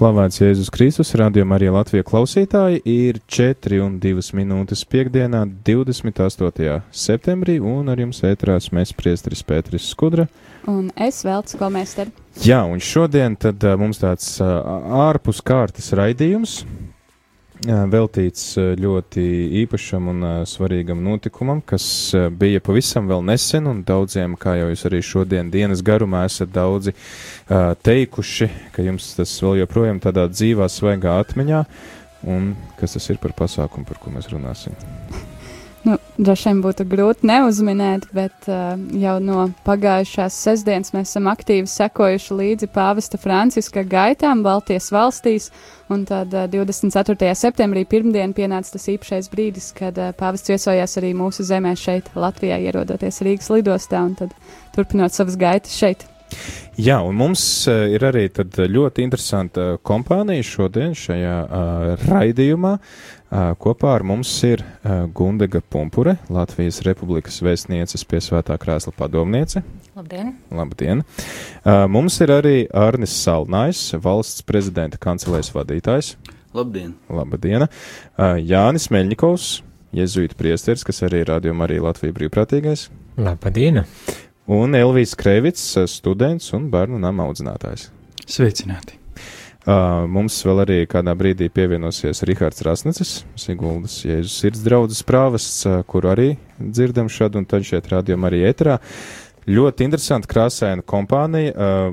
Slavēts Jēzus Kristus, rādījumā arī Latvijas klausītāji ir 4 un 2 minūtes piekdienā, 28. septembrī, un ar jums ētrās mēs priestris Pēteris Skudra. Un es Velts Kolmēster. Jā, un šodien tad mums tāds ārpus kārtas raidījums, veltīts ļoti īpašam un svarīgam notikumam, kas bija pavisam vēl nesen, un daudziem, kā jau jūs arī šodien dienas garumā esat daudzi teikuši, ka jums tas vēl joprojām tādā dzīvā, svaigā atmiņā, un kas tas ir par pasākumu, par ko mēs runāsim. Nu, vien būtu grūti neuzminēt, bet uh, jau no pagājušās sestdienas mēs esam aktīvi sekojuši līdzi pāvesta Franciska gaitām Baltijas valstīs, un tad uh, 24. septembrī pirmdien pienāca tas īpašais brīdis, kad uh, pāvests viesojās arī mūsu zemē šeit, Latvijā, ierodoties Rīgas lidostā un tad turpinot savas gaitas šeit. Jā, un mums ir arī ļoti interesanta kompānija šodien šajā uh, raidījumā. Kopā ar mums ir Gundega Pumpure, Latvijas Republikas vēstnieces pie Svētā krēsla padomniece. Labdien! Labdien! Mums ir arī Arnis Salnājs, valsts prezidenta kancelēs vadītājs. Labdien! Labdien! Jānis Meļņikovs, jezuīta priesteris, kas arī ir rādījuma arī Latvijas brīvprātīgais. Labdien! Un Elvijas Krevits, students un bērnu nama audzinātājs. Sveicināti! Uh, mums vēl arī kādā brīdī pievienosies Rihards Rasnecis, Siguldas Jēzus sirds draudzes prāvests, uh, kuru arī dzirdam šad un tad šeit rādījumā arī ēterā. Ļoti interesanti krāsaina kompānija. Uh,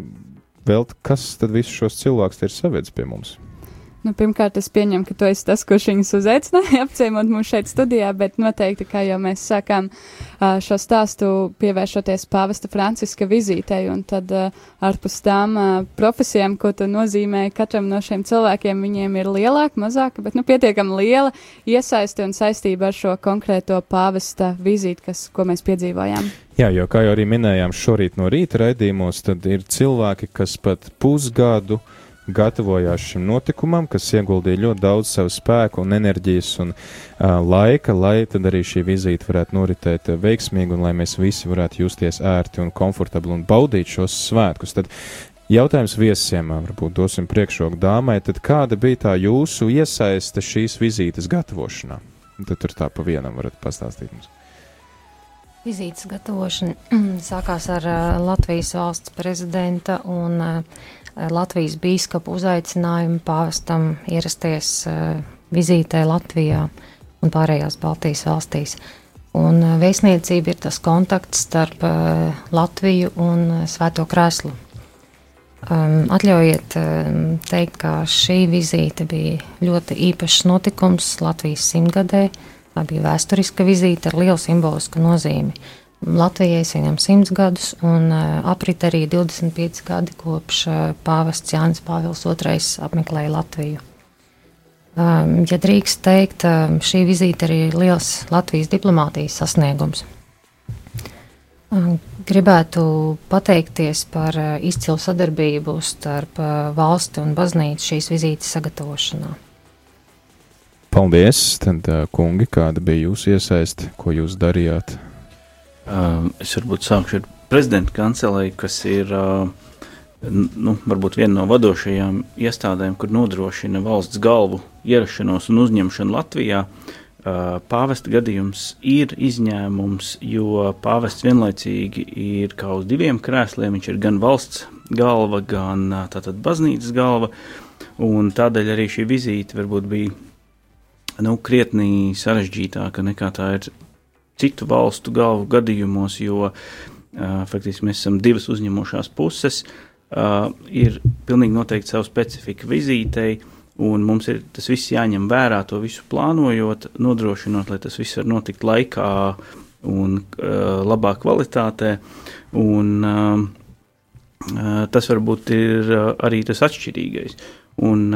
vēl kas tad visus šos cilvēkus ir savedis pie mums? Nu, pirmkārt, es pieņemu, ka tu esi tas, kurš viņus uzaicināja apciemot mūs šeit studijā, bet noteikti, kā jau mēs sākām šo stāstu, pievēršoties pāvesta Franciska vizītei, un tad ārpus tām profesijām, ko tu nozīmē katram no šiem cilvēkiem, viņiem ir lielāka, mazāka, bet, nu, pietiekami liela iesaisti un saistība ar šo konkrēto pāvesta vizīti, kas, ko mēs piedzīvojām. Jā, jo, kā jau arī minējām šorīt no rīta raidījumos, tad ir cilvēki, kas pat pusgadu uh, gatavojās šim notikumam, kas ieguldīja ļoti daudz savu spēku un enerģijas un uh, laika, lai tad arī šī vizīte varētu noritēt uh, veiksmīgi un lai mēs visi varētu justies ērti un komfortabli un baudīt šos svētkus. Tad jautājums viesiem, varbūt dosim priekšroku dāmai, tad kāda bija tā jūsu iesaiste šīs vizītes gatavošanā? Tad tur tā pa vienam varat pastāstīt mums. Vizītes gatavošana sākās ar Latvijas valsts prezidenta un Latvijas bīskapu uzaicinājumu pāvestam ierasties uh, vizītē Latvijā un pārējās Baltijas valstīs. Un uh, vēstniecība ir tas kontakts starp Latviju un Svēto Krēslu. Um, atļaujiet um, teikt, ka šī vizīte bija ļoti īpašs notikums Latvijas simtgadē. Tā bija vēsturiska vizīte ar lielu simbolisku nozīmi. Latvijai svinam 100 gadus, un uh, aprit arī 25 gadi kopš uh, pāvests Jānis Pāvils II apmeklēja Latviju. Um, ja drīkst teikt, um, šī vizīte arī ir liels Latvijas diplomātijas sasniegums. Um, gribētu pateikties par uh, izcilu sadarbību starp valsti un baznīcu šīs vizītes sagatavošanā. Paldies, tad, kungi, kāda bija jūsu iesaiste, ko jūs darījāt? Uh, es varbūt sākšu ar prezidenta kancelēju, kas ir uh, nu, viena no vadošajām iestādēm, kur nodrošina valsts galvu ierašanos un uzņemšanu Latvijā. Uh, pāvesta gadījums ir izņēmums, jo pāvests vienlaicīgi ir kā uz diviem krēsliem. Viņš ir gan valsts galva, gan tātad baznīcas galva, un tādēļ arī šī vizīte varbūt bija nu, krietni sarežģītāka nekā tā ir citu valstu galvu gadījumos, jo uh, faktiski mēs esam divas uzņemošās puses. Uh, ir pilnīgi noteikti savu specifiku vizītei, un mums ir tas viss jāņem vērā, to visu plānojot, nodrošinot, lai tas viss var notikt laikā un uh, labā kvalitātē. Un, uh, tas varbūt ir uh, arī tas atšķirīgais. Un,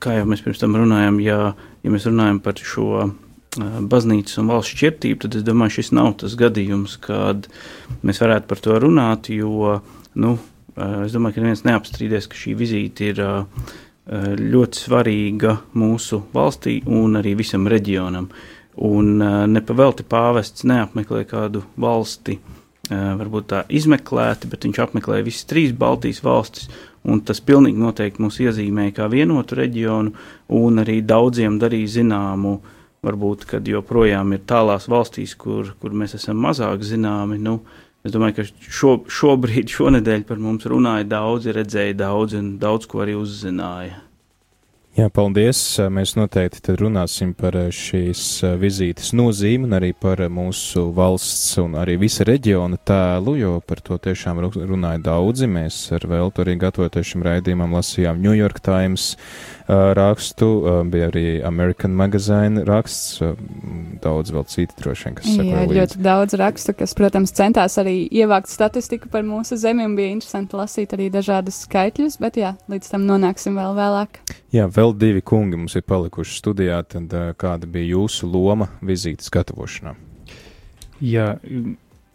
kā jau mēs pirms tam runājām, ja, ja mēs runājam par šo baznīcas un valsts šķirtību, tad es domāju, šis nav tas gadījums, kad mēs varētu par to runāt, jo, nu, es domāju, ka neviens neapstrīdēs, ka šī vizīte ir ļoti svarīga mūsu valstī un arī visam reģionam. Un nepavelti pāvests neapmeklē kādu valsti, varbūt tā izmeklēti, bet viņš apmeklēja visas trīs Baltijas valstis, un tas pilnīgi noteikti mūs iezīmēja kā vienotu reģionu, un arī daudziem darīja zināmu, varbūt, joprojām ir tālās valstīs, kur, kur mēs esam mazāk zināmi. Nu, es domāju, ka šo, šobrīd, šonadēļ par mums runāja daudzi, redzēja daudzi un daudz ko arī uzzināja. Jā, paldies. Mēs noteikti runāsim par šīs vizītes nozīmi un arī par mūsu valsts un arī visa reģiona tēlu, jo par to tiešām runāja daudzi. Mēs ar Veltu arī gatavoties šim raidījumam lasījām New York Times rakstu, bija arī American Magazine raksts, daudz vēl citi droši vien, kas saka. Jā, līdzi. ļoti daudz rakstu, kas, protams, centās arī ievākt statistiku par mūsu zemi un bija interesanti lasīt arī dažādas skaitļus, bet jā, līdz tam nonāksim vēl vēlāk. Jā, vēl divi kungi mums ir palikuši studijā, tad kāda bija jūsu loma vizītes gatavošanā? Jā,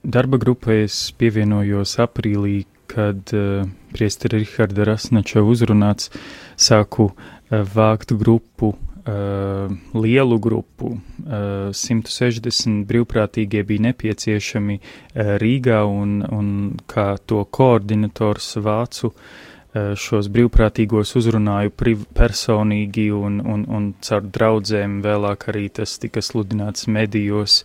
darba grupā es pievienojos aprīlī, kad uh, priesteri Riharda Rasnača uzrunāts sāku uh, Eh, vākt grupu, uh, lielu grupu, uh, 160 brīvprātīgie bija nepieciešami Rīgā un, un kā to koordinators vācu šos brīvprātīgos uzrunāju personīgi un, un, un caur draudzēm vēlāk arī tas tika sludināts medijos.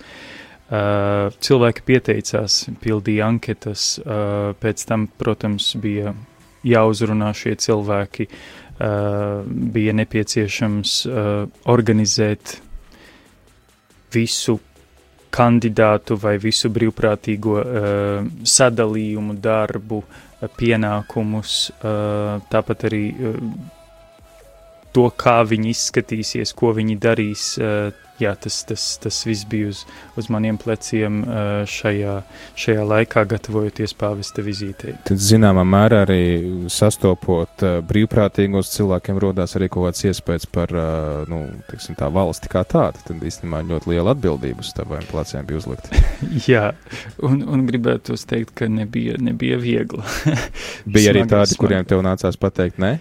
Cilvēki pieteicās, pildīja anketas, pēc tam, protams, bija jāuzrunā šie cilvēki, uh, bija nepieciešams uh, organizēt visu kandidātu vai visu brīvprātīgo uh, sadalījumu, darbu, pienākumus, tāpat arī to, kā viņi izskatīsies, ko viņi darīs, jā, tas, tas, tas viss bija uz, uz maniem pleciem šajā, šajā laikā, gatavojoties pāvesta vizītei. Tad, zināmā mērā, arī sastopot brīvprātīgos cilvēkiem, rodās arī kaut kāds iespējas par nu, tiksim, tā valsti kā tādu. Tad īstenībā ļoti liela atbildība uz taviem pleciem bija uzlikta. jā, un, un gribētu teikt, ka nebija, nebija viegli. bija arī tādi, kuriem tev nācās pateikt, ne?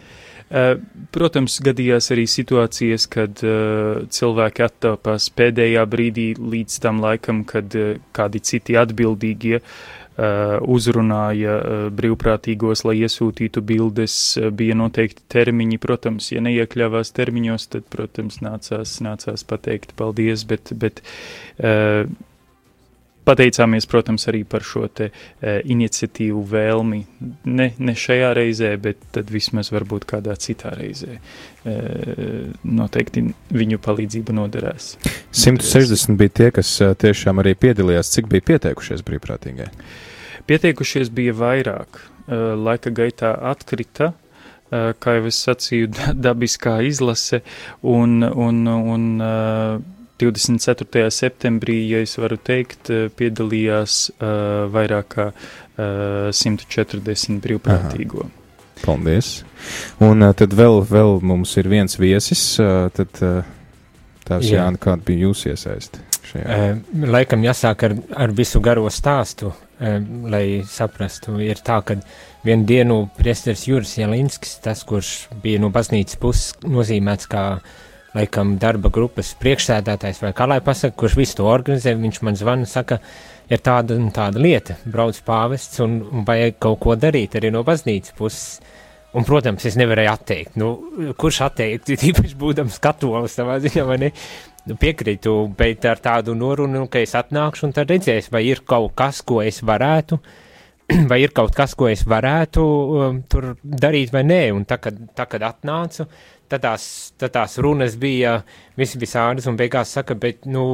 Eh, protams, gadījās arī situācijas, kad uh, cilvēki attapās pēdējā brīdī līdz tam laikam, kad uh, kādi citi atbildīgie uzrunāja brīvprātīgos, lai iesūtītu bildes, bija noteikti termiņi. Protams, ja neiekļāvās termiņos, tad, protams, nācās, nācās pateikt paldies, bet, bet Pateicāmies, protams, arī par šo te e, iniciatīvu vēlmi. Ne, ne šajā reizē, bet vismaz varbūt kādā citā reizē. E, noteikti viņu palīdzība noderēs. 160 bija tie, kas e, tiešām arī piedalījās. Cik bija pieteikušies brīvprātīgai? Pieteikušies bija vairāk. E, laika gaitā atkrita e, kā jau es sacīju, dabiskā izlase un, un, un 24. septembrī, ja es varu teikt, eh, piedalījās uh, vairāk kā uh, 140 brīvprātīgo. Aha. Paldies! Un uh, tad vēl, vēl mums ir viens viesis, uh, tad uh, tās Jā. Jāna, kāda bija jūsu iesaisti šajā? Uh, laikam jāsāk ar, ar visu garo stāstu, uh, lai saprastu. Ir tā, ka vienu dienu priesteris Juris Jelinskis, tas, kurš bija no baznīcas puses nozīmēts kā uh, laikam darba grupas priekšsēdētājs vai kā lai pasaka, kurš visu to organizē, viņš man zvana, saka, ir tāda un tāda lieta, brauc pāvests un, un vajag kaut ko darīt arī no baznīcas puses. Un, protams, es nevarēju atteikt. Nu, kurš atteikt, tīpaši būdams katolis savā ziņā, vai ne? Nu, piekrītu, bet ar tādu norunu, ka es atnākšu un tad redzēs, vai ir kaut kas, ko es varētu, vai ir kaut kas, ko es varētu um, tur darīt vai nē. Un tā, kad, tā, kad atnācu, tad tās, tad tās runas bija visi visādas, un beigās saka, bet, nu,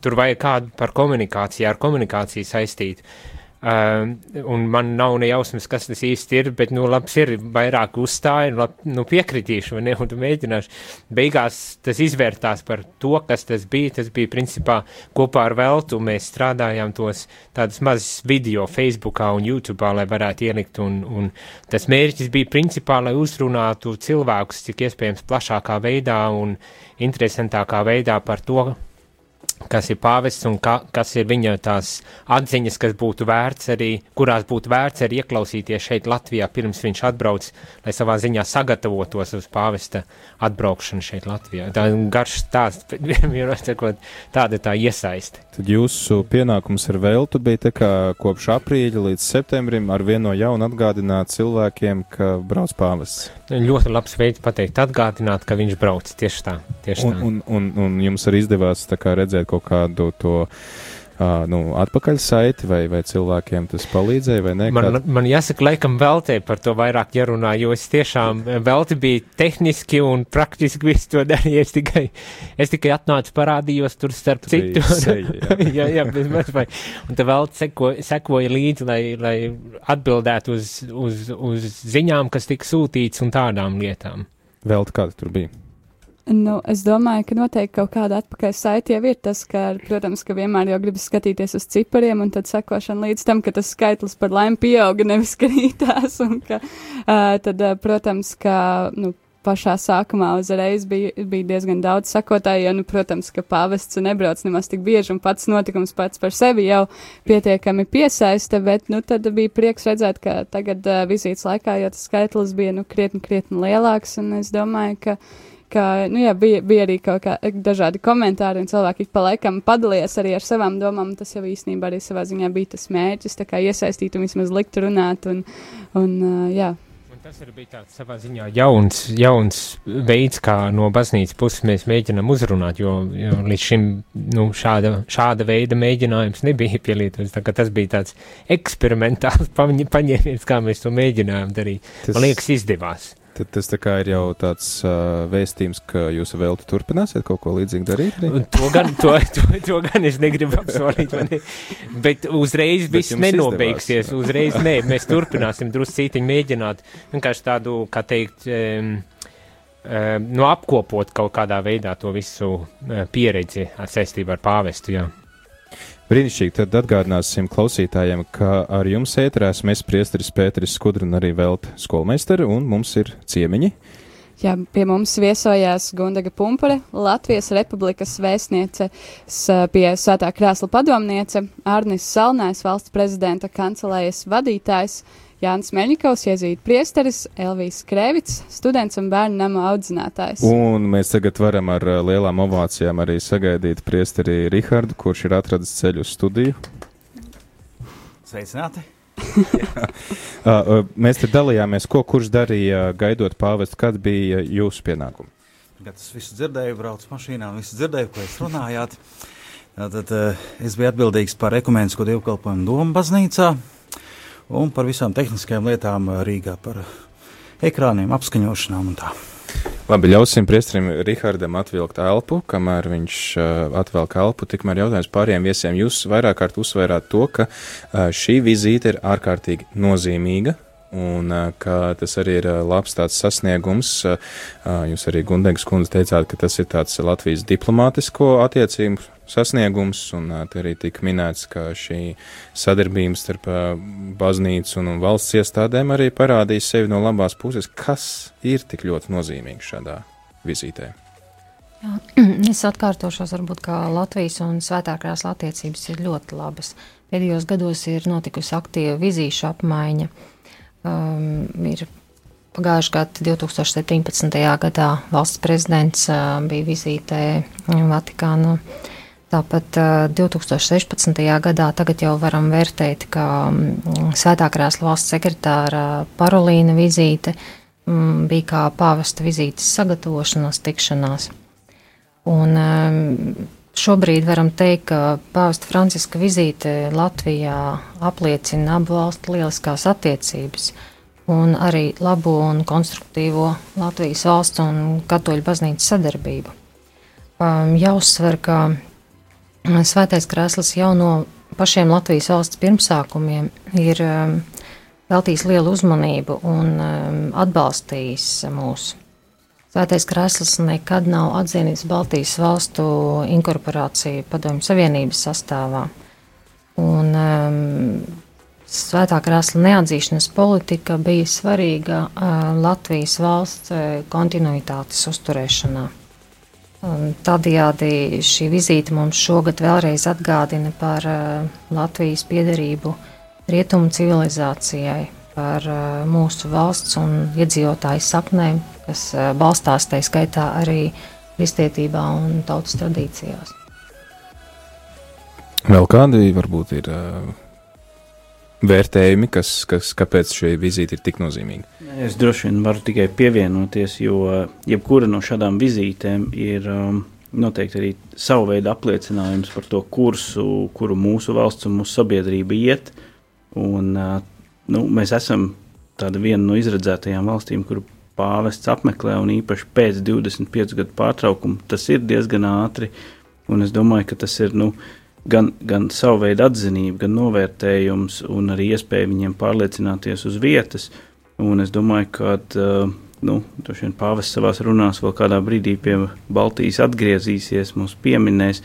tur vajag kādu par komunikāciju, ar komunikāciju saistīt. Uh, un man nav ne jausmas, kas tas īsti ir, bet, nu, labs ir vairāk uzstāja, lab, nu, piekritīšu, vai ne, un mēģināšu. Beigās tas izvērtās par to, kas tas bija. Tas bija, principā, kopā ar Veltu mēs strādājām tos tādus mazus video Facebookā un YouTube'ā, lai varētu ielikt, un, un tas mērķis bija, principā, lai uzrunātu cilvēkus, cik iespējams plašākā veidā un interesantākā veidā par to, kas ir pāvests un ka, kas ir viņa tās atziņas, kas būtu vērts arī, kurās būtu vērts arī ieklausīties šeit Latvijā, pirms viņš atbrauc, lai savā ziņā sagatavotos uz pāvesta atbraukšanu šeit Latvijā. Tā garš stāsts, bet tāda tā iesaiste. Tad jūsu pienākums ar veltu bija tā kā kopš aprīļa līdz septembrim ar vienu no jaunu atgādināt cilvēkiem, ka brauc pāvests. Ļoti labs veids pateikt, atgādināt, ka viņš brauc tieši tā. Tieši un, tā. un, un, un jums arī izdevās kā, redzēt kaut kādu to uh, nu, atpakaļ saiti, vai, vai cilvēkiem tas palīdzēja, vai nē? Man, kād... man jāsaka, laikam veltē par to vairāk jārunā, jo es tiešām velti bija tehniski un praktiski visu to darīju. Es tikai, es tikai atnācu parādījos tur starp Tu citu. seja, jā. jā, jā, bez maz vai. Un tā vēl seko, sekoja līdzi, lai, lai atbildētu uz, uz, uz ziņām, kas tika sūtīts un tādām lietām. Velti kāda tur bija? Nu, es domāju, ka noteikti kaut kāda atpakaļ saite jau ir tas, ka, protams, ka vienmēr jau gribas skatīties uz cipariem un tad sekošana līdz tam, ka tas skaitlis par laimi pieauga, nevis krītās. Un ka, uh, tad, uh, protams, ka, nu, pašā sākumā uzreiz bija, bija diezgan daudz sakotāju, jo, nu, protams, ka pāvests nebrauc nemaz tik bieži, un pats notikums pats par sevi jau pietiekami piesaista, bet, nu, tad bija prieks redzēt, ka tagad uh, vizītes laikā jau tas skaitlis bija, nu, krietni, krietni lielāks, un es domāju, ka, ka, nu, jā, bija, bija arī kaut kā dažādi komentāri, un cilvēki pa laikam padalījās arī ar savām domām, tas jau īstenībā arī savā ziņā bija tas mērķis, kā iesaistīt un vismaz likt runāt, un, un uh, jā. Un tas arī bija tāds savā ziņā jauns, jauns veids, kā no baznīcas puses mēs mēģinām uzrunāt, jo, jo līdz šim nu, šāda, šāda veida mēģinājums nebija pielietots. Tā kā tas bija tāds eksperimentāls paņēmiens, kā mēs to mēģinājām darīt. Tas, Man liekas, izdevās. Tad, tas ir jau tāds uh, vēstījums, ka jūs vēl turpināsiet kaut ko līdzīgu darīt. arī? Un To gan, to, to, to gan es negribu apsolīt, ne? bet uzreiz Bet viss nenobeigsies. izdevās. Uzreiz nē, mēs turpināsim druscītiņi mēģināt vienkārši tādu, kā teikt, um, um, nu apkopot kaut kādā veidā to visu uh, pieredzi ar saistību ar pāvestu. Jā. Brīnišķīgi, tad atgādināsim klausītājiem, ka ar jums ētrās mēs priesteris Pēteris Skudru un arī Velta skolmeistari, un mums ir ciemiņi. Jā, pie mums viesojās Gundaga Pumpure, Latvijas Republikas vēstniece, pie Svētā krēsla padomniece, Arnis Salnais, valsts prezidenta kancelējas vadītājs, Jānis Meļņikovs, iezīd priesteris, Elvijas Krēvits, students un bērnu nama audzinātājs. Un mēs tagad varam ar uh, lielām ovācijām arī sagaidīt priesteri Rihardu, kurš ir atradis ceļu uz studiju. Sveicināti! Uh, mēs te dalījāmies, ko kurš darīja gaidot pāvestu, kad bija jūsu pienākumi. Kad es visu dzirdēju, braucu mašīnā visu dzirdēju, ko jūs runājāt. Tad uh, es biju atbildīgs par ekumēnisko dievkalpojumu domu baznīcā un par visām tehniskajām lietām uh, Rīgā, par ekrāniem, apskaņošanām un tā. Labi, ļausim priesterim Rihardam atvilkt elpu, kamēr viņš uh, atvelk elpu. Tikmēr jautājums pārējiem viesiem. Jūs vairāk kārt uzsvērāt to, ka uh, šī vizīte ir ārkārtīgi nozīmīga. Un uh, ka tas arī ir uh, labs tāds sasniegums. Uh, uh, jūs arī Gundegas kundze teicāt, ka tas ir tāds Latvijas diplomātisko attiecību sasniegums, un uh, te arī tika minēts, ka šī sadarbība starp uh, baznīcu un, valsts iestādēm arī parādīs sevi no labās puses. Kas ir tik ļoti nozīmīgi šādā vizītē? Jā, es atkārtošos, varbūt, ka Latvijas un Svētākās attiecības ir ļoti labas. Pēdējos gados ir notikusi aktīva vizīšu apmaiņa. Um, ir pagājušā gada 2017. gadā valsts prezidents uh, bija vizītē Vatikānu. Tāpat uh, 2016. gadā tagad jau varam vērtēt, ka um, Svētākās valsts sekretāra Parolīna vizīte um, bija kā pāvesta vizītes sagatavošanās tikšanās. Un, um, šobrīd varam teikt, ka Pāvesta Franciska vizīte Latvijā apliecina abu valstu lieliskās attiecības un arī labo un konstruktīvo Latvijas valsts un katoļu baznīcas sadarbību. Um, jāuzsver, ka Svētais krēsls jau no pašiem Latvijas valsts pirmsākumiem ir um, veltījis lielu uzmanību un um, atbalstījis mūsu. Svētais krēsls nekad nav atzīmējis Baltijas valstu inkorporāciju Padomju Savienības sastāvā. Un, um, Svētā krēsla neatzīšanas politika bija svarīga uh, Latvijas valsts uh, kontinuitātes uzturēšanā. Un tādējādi šī vizīte mums šogad vēlreiz atgādina par uh, Latvijas piedarību rietumu civilizācijai, par uh, mūsu valsts un iedzīvotāju sapnēm, kas uh, balstās tai skaitā arī kristietībā un tautas tradīcijās. Vēl kādi varbūt ir uh, vērtējumi, kas, kas, kāpēc šī vizīte ir tik nozīmīga? Es droši vien varu tikai pievienoties, jo jebkura no šādām vizītēm ir um, noteikti arī savu veidu apliecinājums par to kursu, kuru mūsu valsts un mūsu sabiedrība iet. Un, uh, nu, mēs esam tāda viena no izredzētajām valstīm, kuru pāvests apmeklē, un īpaši pēc 25 gadu pārtraukuma tas ir diezgan ātri. Un es domāju, ka tas ir nu, gan, gan savu veidu atzinība, gan novērtējums, un arī iespēja viņiem pārliecināties uz vietas. Un es domāju, ka uh, nu, pāvests savā runās vēl kādā brīdī pie Baltijas atgriezīsies, mums pieminēs.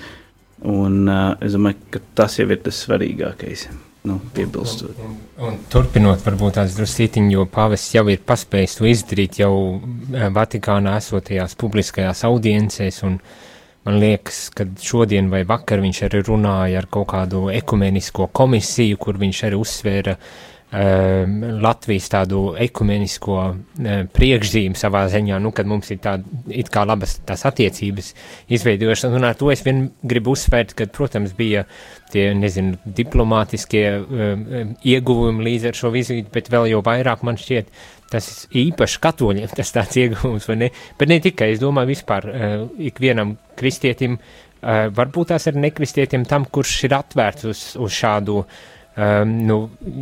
Un, uh, es domāju, ka tas jau ir tas svarīgākais nu, piebilstot. Un, un, un turpinot, varbūt tās drusītiņi, jo pāvests jau ir paspējis to izdarīt jau eh, Vatikānā esotajās publiskajās audiencēs, un man liekas, ka šodien vai vakar viņš arī runāja ar kaut kādu ekumenisko komisiju, kur viņš arī uzsvēra uh, Latvijas tādu ekumenisko ehm, priekšzīmi savā ziņā, nu, kad mums ir tāda it kā labas tās attiecības izveidojušas, un ar to es vien gribu uzsvērt, ka, protams, bija tie, nezinu, diplomātiskie um, ieguvumi līdz ar šo vizīti, bet vēl jau vairāk man šķiet tas īpaši katoļiem tas tāds ieguvums, vai ne? Bet ne tikai, es domāju, vispār ikvienam kristietim, varbūt tās ar nekristietim tam, kurš ir atvērts uz, uz šādu uh, um, nu,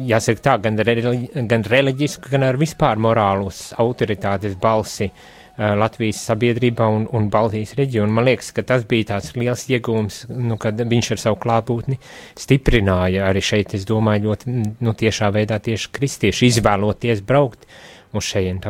jāsaka tā, gan, religi, gan reliģisku, gan ar vispār morālus autoritātes balsi uh, Latvijas sabiedrībā un, un Baltijas reģionu. Man liekas, ka tas bija tāds liels iegūms, nu, kad viņš ar savu klātbūtni stiprināja arī šeit, es domāju, ļoti nu, tiešā veidā tieši kristieši izvēloties braukt uz šejien.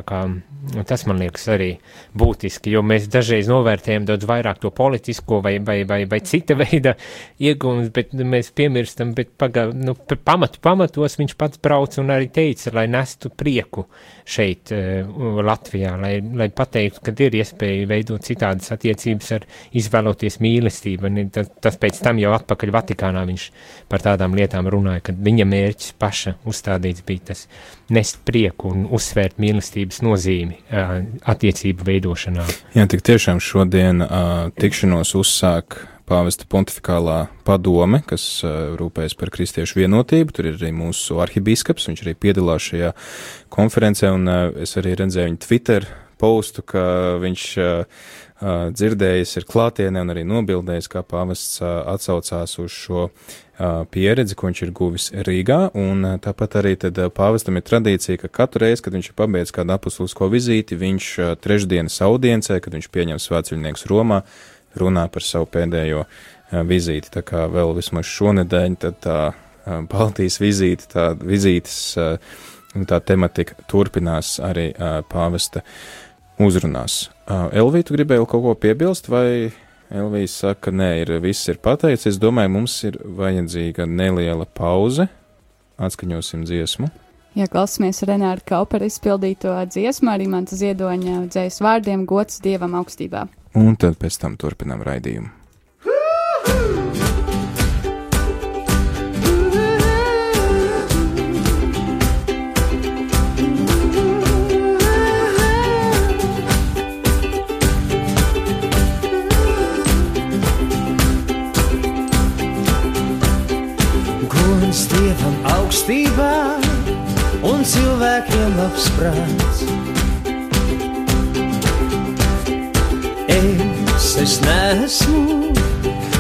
Tas man liekas arī būtiski, jo mēs dažreiz novērtējam daudz vairāk to politisko vai, vai, vai, vai cita veida iegūmus, bet mēs piemirstam, bet paga, nu, pamatu pamatos viņš pats brauc un arī teica, lai nestu prieku šeit uh, Latvijā, lai, lai pateiktu, ka ir iespēja veidot citādas attiecības ar izvēloties mīlestību. Tas, tas pēc tam jau atpakaļ Vatikānā viņš par tādām lietām runāja, ka viņa mērķis paša uzstādīts bija tas nest prieku un uzsvērt mīlestības nozīmi uh, attiecību veidošanā. Jā, tik tiešām šodien uh, tikšanos uzsāk pāvesta pontificālā padome, kas uh, rūpējas par kristiešu vienotību. Tur ir arī mūsu arhibīskaps, viņš arī piedalās šajā konferencē, un uh, es arī redzēju viņa Twitter postu, ka viņš uh, dzirdējis ir klātienē un arī nobildējis, kā pāvests atsaucās uz šo pieredzi, ko viņš ir guvis Rīgā, un tāpat arī pāvestam ir tradīcija, ka katru reizi, kad viņš ir pabeidzis kādu apustulisko vizīti, viņš trešdienas audiencē, kad viņš pieņem svētceļnieks Romā, runā par savu pēdējo vizīti. Tā kā vēl vismaz šonedēļ tad tā Baltijas vizīte, tā vizītes, tā tematika turpinās arī pāvesta uzrunās. Elvija, tu gribēji kaut ko piebilst, vai Elvija saka, nē, ir, viss ir pateicis. Es domāju, mums ir vajadzīga neliela pauze. Atskaņosim dziesmu. Ja klausāmies Renāra Kaupera izpildīto dziesmu, arī mans ziedoņa dzējas vārdiem gods dievam augstībā. Un tad pēc tam turpinām raidījumu. Augstībā un cilvēkiem labs prāts. Es, es neesmu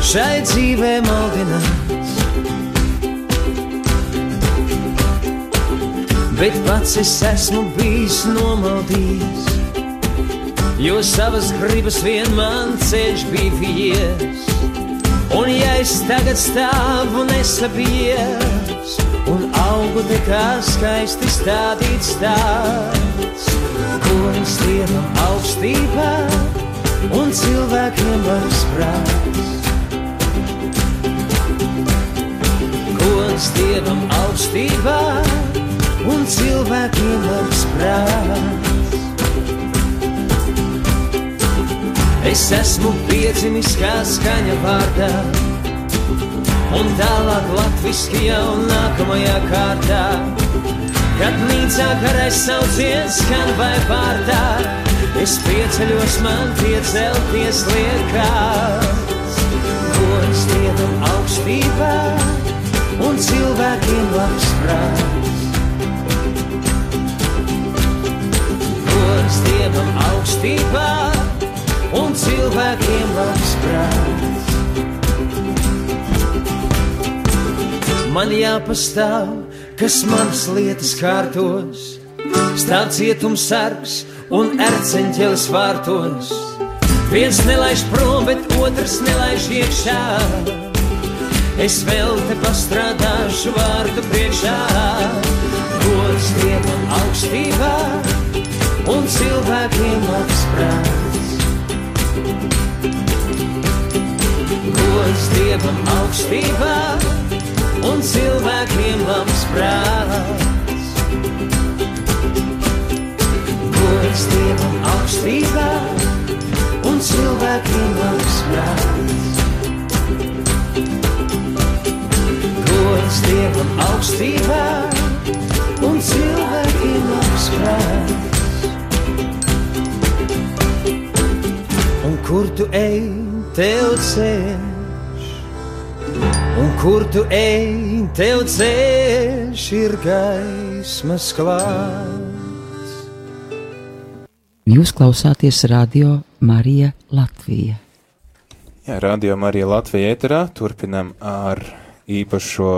šai dzīvē maldināts, bet pats es esmu bijis nomaldījis, jo savas gribas vien man ceļš bija vies. Un ja es tagad stāvu nesabies un augu te kā skaisti stādīts tāds, ko es dievam augstībā un cilvēkiem labs prāts. Gods dievam augstībā un cilvēkiem labs prāts. Es esmu piedzimis kā skaņa vārdā, un tālāk latviski jau nākamajā kārtā. Kad mīcā karais sauciens skan vai pārtā, es pieceļos man piecelties liekās. Gods dievam augstībā un cilvēkiem labs prāts. Gods dievam augstībā un cilvēkiem labs prāts. Man jāpastāv, kas manas lietas kārtos, stāv cietums sargs un erceņķelis vārtos. Viens nelaiž prom, bet otrs nelaiž iekšā. Es vēl te pastrādāšu vārdu priekšā, gods dievam augstībā un cilvēkiem labs prāts. Gods dievam augstībā un cilvēkiem labs prāts. Gods dievam augstībā un cilvēkiem labs prāts. Gods dievam augstībā un cilvēkiem labs prāts. Kur tu ej, tev ceļš? Un kur tu ej, tev ceļš ir gaismas klāts. Jūs klausāties radio Marija Latvija. Jā, radio Marija Latvija ēterā turpinam ar īpašo,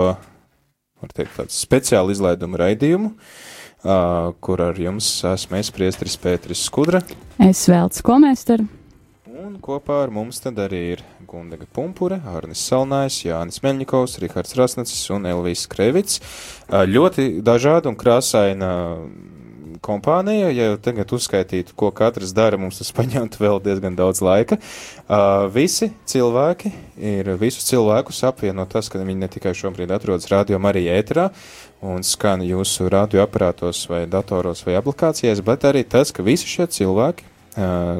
var teikt, tādu speciālu izlaidumu raidījumu, uh, kur ar jums esmu es, priestris Pēteris Skudra. Es vēlts komēster. Kopā ar mums tad arī ir Gundega Pumpure, Arnis Salnājs, Jānis Meļņikovs, Rihards Rasnacis un Elvijas Krevits. Ļoti dažāda un krāsaina kompānija, ja tagad uzskaitītu, ko katrs dara, mums tas paņemtu vēl diezgan daudz laika. Uh, visi cilvēki ir visus cilvēkus apvieno tas, ka viņi ne tikai šobrīd atrodas radio Marija ēterā un skan jūsu radioaparātos vai datoros vai aplikācijās, bet arī tas, ka visi šie cilvēki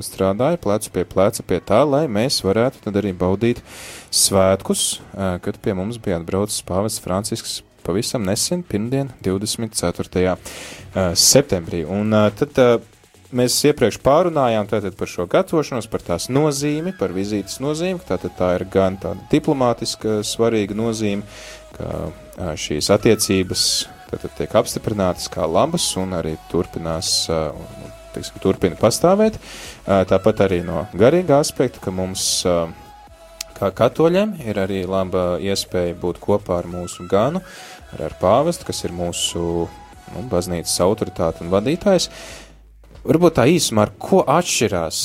strādāja plecu pie pleca pie tā, lai mēs varētu tad arī baudīt svētkus, kad pie mums bija atbraucis pāvests Francisks pavisam nesen, pirmdien, 24. Uh, septembrī. Un tad mēs iepriekš pārunājām par šo gatavošanos, par tās nozīmi, par vizītes nozīmi, tātad tā ir gan tāda diplomātiska svarīga nozīme, ka šīs attiecības tātad tiek apstiprinātas kā labas un arī turpinās, teiksim, turpina pastāvēt. Tāpat arī no garīga aspekta, ka mums kā katoļiem ir arī laba iespēja būt kopā ar mūsu ganu, ar, ar pāvestu, kas ir mūsu nu, baznīcas autoritāte un vadītājs. Varbūt tā īsumā, ar ko atšķirās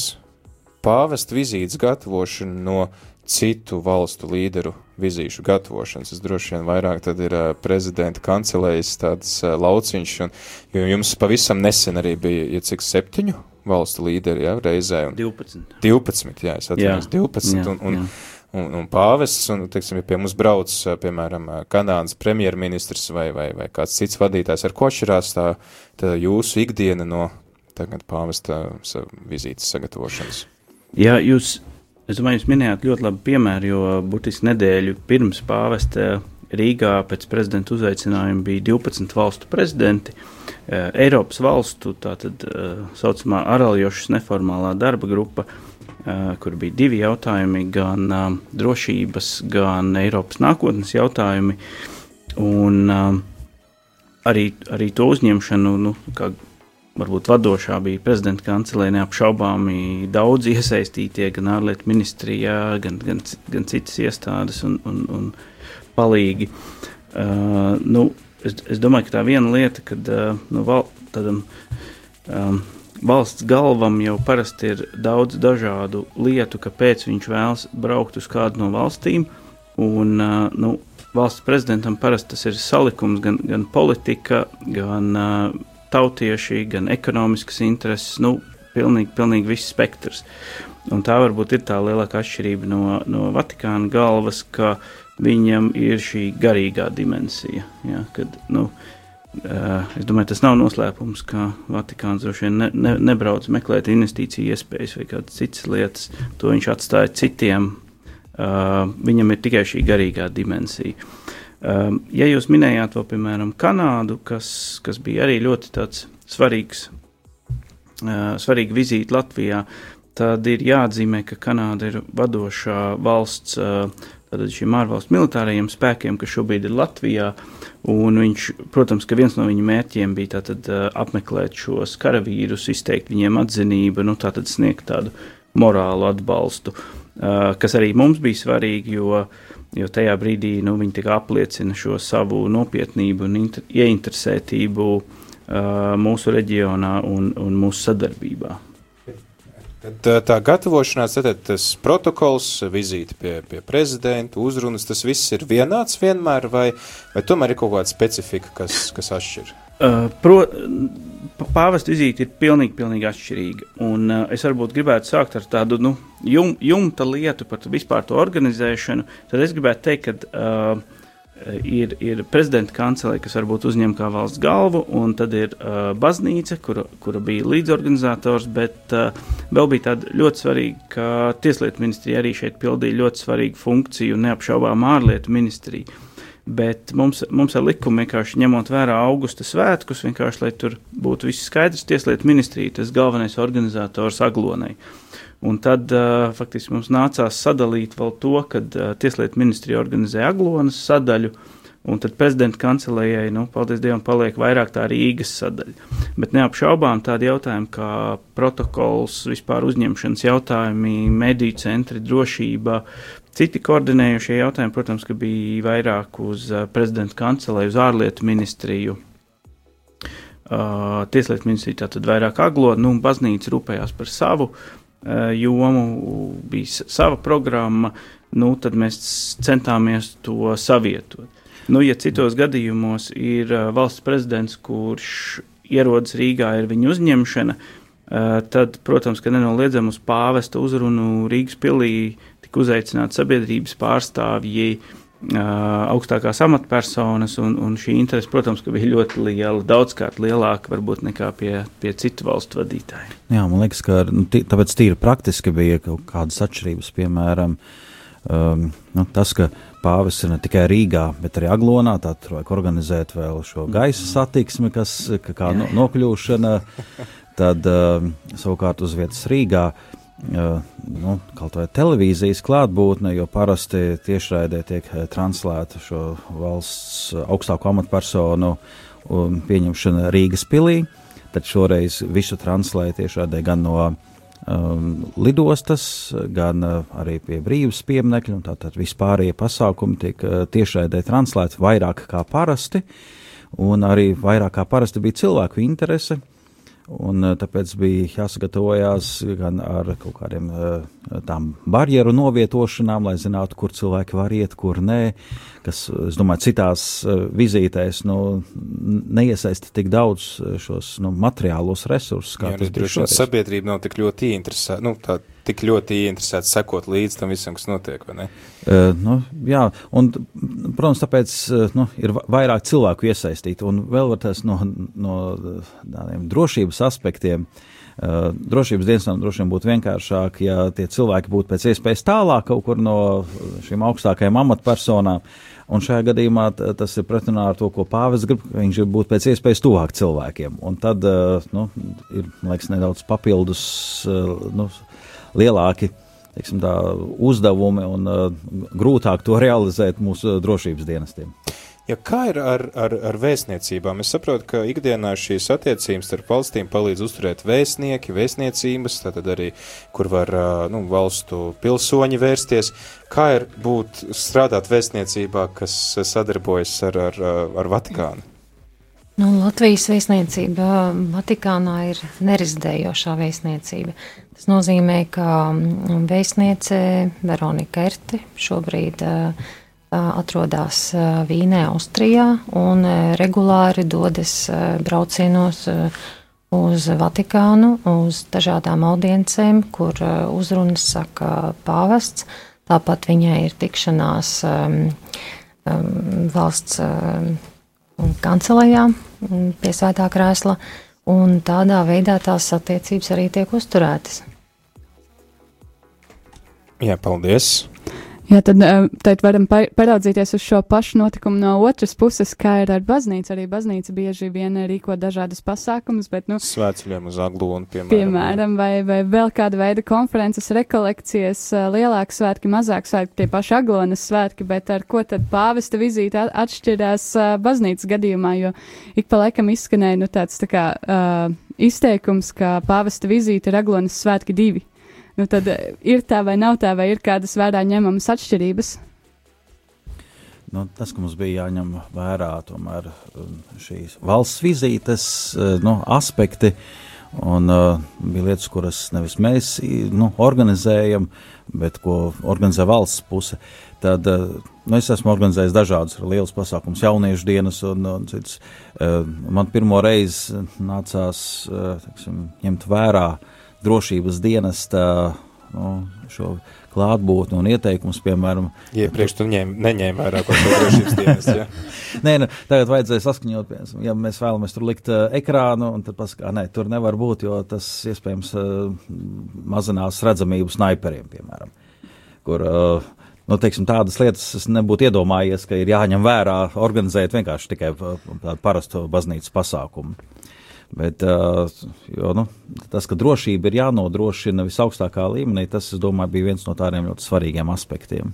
pāvesta vizītes gatavošana no citu valstu līderu vizīšu gatavošanas. Tas droši vien vairāk tad ir uh, prezidenta kancelējas tāds uh, lauciņš, un jums pavisam nesen arī bija, ja cik septiņu valstu līderi, jā, reizē. Un 12. 12, jā, es atceros, 12, jā, un, un, jā. un, un pāvests, un, teiksim, ja pie mums brauc, piemēram, Kanādas premjerministrs vai, vai, vai kāds cits vadītājs, ar ko atšķirās tā, tā jūsu ikdiena no tagad pāvesta vizītes sagatavošanas? Jā, jūs, es domāju, jūs minējāt ļoti labu piemēru, jo burtiski nedēļu pirms pāvesta Rīgā pēc prezidenta uzaicinājuma bija 12 valstu prezidenti, eh, Eiropas valstu, tātad eh, saucamā Araljošas neformālā darba grupa, eh, kur bija divi jautājumi, gan drošības, gan Eiropas nākotnes jautājumi, un arī, arī to uzņemšanu, nu, kā varbūt vadošā bija prezidenta kancelē neapšaubāmi daudz iesaistītie, gan ārlietu ministrijā, gan, gan, gan citas iestādes un, un, un palīgi. Uh, nu, es, es domāju, ka tā viena lieta, kad uh, nu, val, tādam, um, valsts galvam jau parasti ir daudz dažādu lietu, kāpēc viņš vēlas braukt uz kādu no valstīm. Un, uh, nu, valsts prezidentam parasti tas ir salikums gan, gan politika, gan uh, tautieši, gan ekonomiskas intereses, nu, pilnīgi, pilnīgi viss spektrs. Un tā varbūt ir tā lielākā atšķirība no, no Vatikāna galvas, ka viņam ir šī garīgā dimensija. Ja, kad, nu, Es domāju, tas nav noslēpums, ka Vatikāns droši vien ne, ne, nebrauc meklēt investīciju iespējas vai kādas citas lietas. To viņš atstāja citiem. Viņam ir tikai šī garīgā dimensija. Ja jūs minējāt vēl, piemēram, Kanādu, kas, kas bija arī ļoti svarīgs, svarīga vizīte Latvijā, tad ir jāatzīmē, ka Kanāda ir vadošā valsts tātad šiem ārvalstu militārajiem spēkiem, kas šobrīd ir Latvijā. Viņš, protams, ka viens no viņa mērķiem bija tātad apmeklēt šos karavīrus, izteikt viņiem atzinību, nu tātad sniegt tādu morālu atbalstu, kas arī mums bija svarīgi, jo, jo tajā brīdī nu, viņi apliecina šo savu nopietnību un inter, ieinteresētību mūsu reģionā un, un mūsu sadarbībā. Tad tā gatavošanās, tad tas protokols, vizīte pie, pie prezidenta, uzrunas, tas viss ir vienāds vienmēr, vai, vai tomēr ir kaut kāda specifika, kas, kas atšķir? Uh, pro, pāvesta vizīte ir pilnīgi, pilnīgi atšķirīga. Un uh, es varbūt gribētu sākt ar tādu nu, jum, jumta lietu par vispār to organizēšanu. Tad es gribētu teikt, ka uh, ir, ir prezidenta kancelē, kas varbūt uzņem kā valsts galvu, un tad ir uh, baznīca, kura, kura bija līdzorganizators, bet uh, vēl bija tāda ļoti svarīga, ka Tieslietu ministrija arī šeit pildīja ļoti svarīgu funkciju un neapšaubām ārlietu ministriju. Bet mums, mums ar likumu vienkārši ņemot vērā augusta svētkus, vienkārši lai tur būtu viss skaidrs, Tieslietu ministrija tas galvenais organizators Aglonai. Un tad uh, faktiski mums nācās sadalīt vēl to, ka uh, Tieslietu ministrija organizē Aglonas sadaļu, un tad prezidenta kancelējai, nu, paldies Dievam, paliek vairāk tā Rīgas sadaļa. Bet neapšaubām tādi jautājumi kā protokols, vispār uzņemšanas jautājumi, mediju centri, drošība, citi koordinējošie jautājumi, protams, bija vairāk uz uh, prezidenta kancelēju, uz ārlietu ministriju. Uh, Tieslietu ministrija tātad vairāk aglo, nu, baznīca rūpējās par savu, uh, Eh, jomu, bija sava programma, nu, tad mēs centāmies to savietot. Nu, ja citos gadījumos ir uh, valsts prezidents, kurš ierodas Rīgā, ir viņa uzņemšana, uh, tad, protams, ka nenoliedzam uz pāvesta uzrunu Rīgas pilī tika uzaicināti sabiedrības pārstāvji, augstākās amatpersonas, un, un šī interese, protams, bija ļoti liela, daudzkārt lielāka varbūt nekā pie, pie citu valstu vadītājiem. Jā, man liekas, ka nu, tī, tāpēc tīri praktiski bija kaut kādas atšķirības, piemēram, um, nu, tas, ka pāvis ir ne tikai Rīgā, bet arī Aglonā, tad vajag organizēt vēl šo gaisa satiksmi, kas ka kā no, nokļūšana, tad um, savukārt uz vietas Rīgā. Uh, nu, kaut vai televīzijas klātbūtne, jo parasti tiešraidē tiek translēta šo valsts augstāko amatpersonu um, pieņemšana Rīgas pilī. Tad šoreiz visu translēja tiešraidē gan no um, lidostas, gan uh, arī pie brīvības pieminekļa. Tātad vispārējie pasākumi tiek uh, tiešraidē translēti vairāk kā parasti, un arī vairāk kā parasti bija cilvēku interese Un, eh, tāpēc bija jāsagatavojas gan ar kaut kādiem eh, tām barjeru novietošanām, lai zinātu, kur cilvēki var iet, kur nē. Kas, es domāju, citās eh, vizītēs nu, neiesaista tik daudz šos nu, materiālos resursus. Jā, tas droši vien sabiedrība nav tik ļoti ieinteresēta. Nu, tā tik ļoti ieinteresēti sekot līdz tam visam, kas notiek? Uh, nu, jā, un, protams, tāpēc uh, nu, ir vairāk cilvēku iesaistīti, un vēl var tas no, no tādiem drošības aspektiem. Uh, drošības dienestam droši vien būtu vienkāršāk, ja tie cilvēki būtu pēc iespējas tālāk kaut kur no šīm augstākajām amatpersonām. Un šajā gadījumā tas ir pretrunā ar to, ko pāvis grib. Viņš grib būt pēc iespējas tuvāk cilvēkiem. Un tad nu, ir liekas, nedaudz papildus nu, lielāki teiksim, tā, uzdevumi un grūtāk to realizēt mūsu drošības dienestiem. Ja kā ir ar, ar, ar vēstniecībām? Es saprotu, ka ikdienā šīs attiecības starp valstīm palīdz uzturēt vēstnieki, vēstniecības, tātad arī, kur var nu, valstu pilsoņi vērsties. Kā ir būt strādāt vēstniecībā, kas sadarbojas ar, ar, ar Vatikānu? Nu, Latvijas vēstniecība Vatikānā ir nerezidējošā vēstniecība. Tas nozīmē, ka mm, vēstniece Veronika Erti šobrīd uh, atrodas Vīnē, Austrijā un regulāri dodas braucienos uz Vatikānu, uz dažādām audiencēm, kur uzrunas saka pāvests. Tāpat viņai ir tikšanās um, um, valsts. Um, kancelējā pie svētā krēsla, un tādā veidā tās attiecības arī tiek uzturētas. Jā, paldies! Jā, tad, eh, tad varam paraudzīties uz šo pašu notikumu no otras puses, kā ir ar baznīcu. Arī baznīca bieži vien rīko dažādas pasākumus, bet, nu, svētceļiem uz aglonu, piemēram. Piemēram, vai, vai vēl kāda veida konferences, rekolekcijas, eh, lielāki svētki, mazāk svētki, tie paši aglonas svētki, bet ar ko tad pāvesta vizīte atšķirās uh, baznīcas gadījumā, jo ik pa laikam izskanēja, nu, tāds tā kā uh, izteikums, ka pāvesta vizīte ir aglonas svētki divi. Nu, tad eh, ir tā vai nav tā, vai ir kādas vērā ņemamas atšķirības? Nu, tas, ka mums bija jāņem vērā tomēr um, šīs valsts vizītes eh, nu, aspekti, un uh, bija lietas, kuras nevis mēs nu, organizējam, bet ko organizē valsts puse. Tad uh, nu, es esmu organizējis dažādus lielus pasākumus, jauniešu dienas un, un cits. Uh, man pirmo reizi nācās uh, teksim, ņemt vērā uh, drošības dienesta nu, šo klātbūtni un ieteikumus, piemēram. Iepriekš tu ņēm, neņēmi vērā par drošības dienestu, ja? nē, nu, tagad vajadzēja saskaņot, piemēram, ja mēs vēlamies tur likt uh, ekrānu, un tad pasakā, nē, tur nevar būt, jo tas iespējams uh, mazinās redzamību snaiperiem, piemēram, kur, uh, Nu, teiksim, tādas lietas es nebūtu iedomājies, ka ir jāņem vērā organizēt vienkārši tikai tādu parastu baznīcas pasākumu. Bet, jo, nu, tas, ka drošība ir jānodrošina visaugstākā līmenī, tas, domāju, bija viens no tādiem ļoti svarīgiem aspektiem.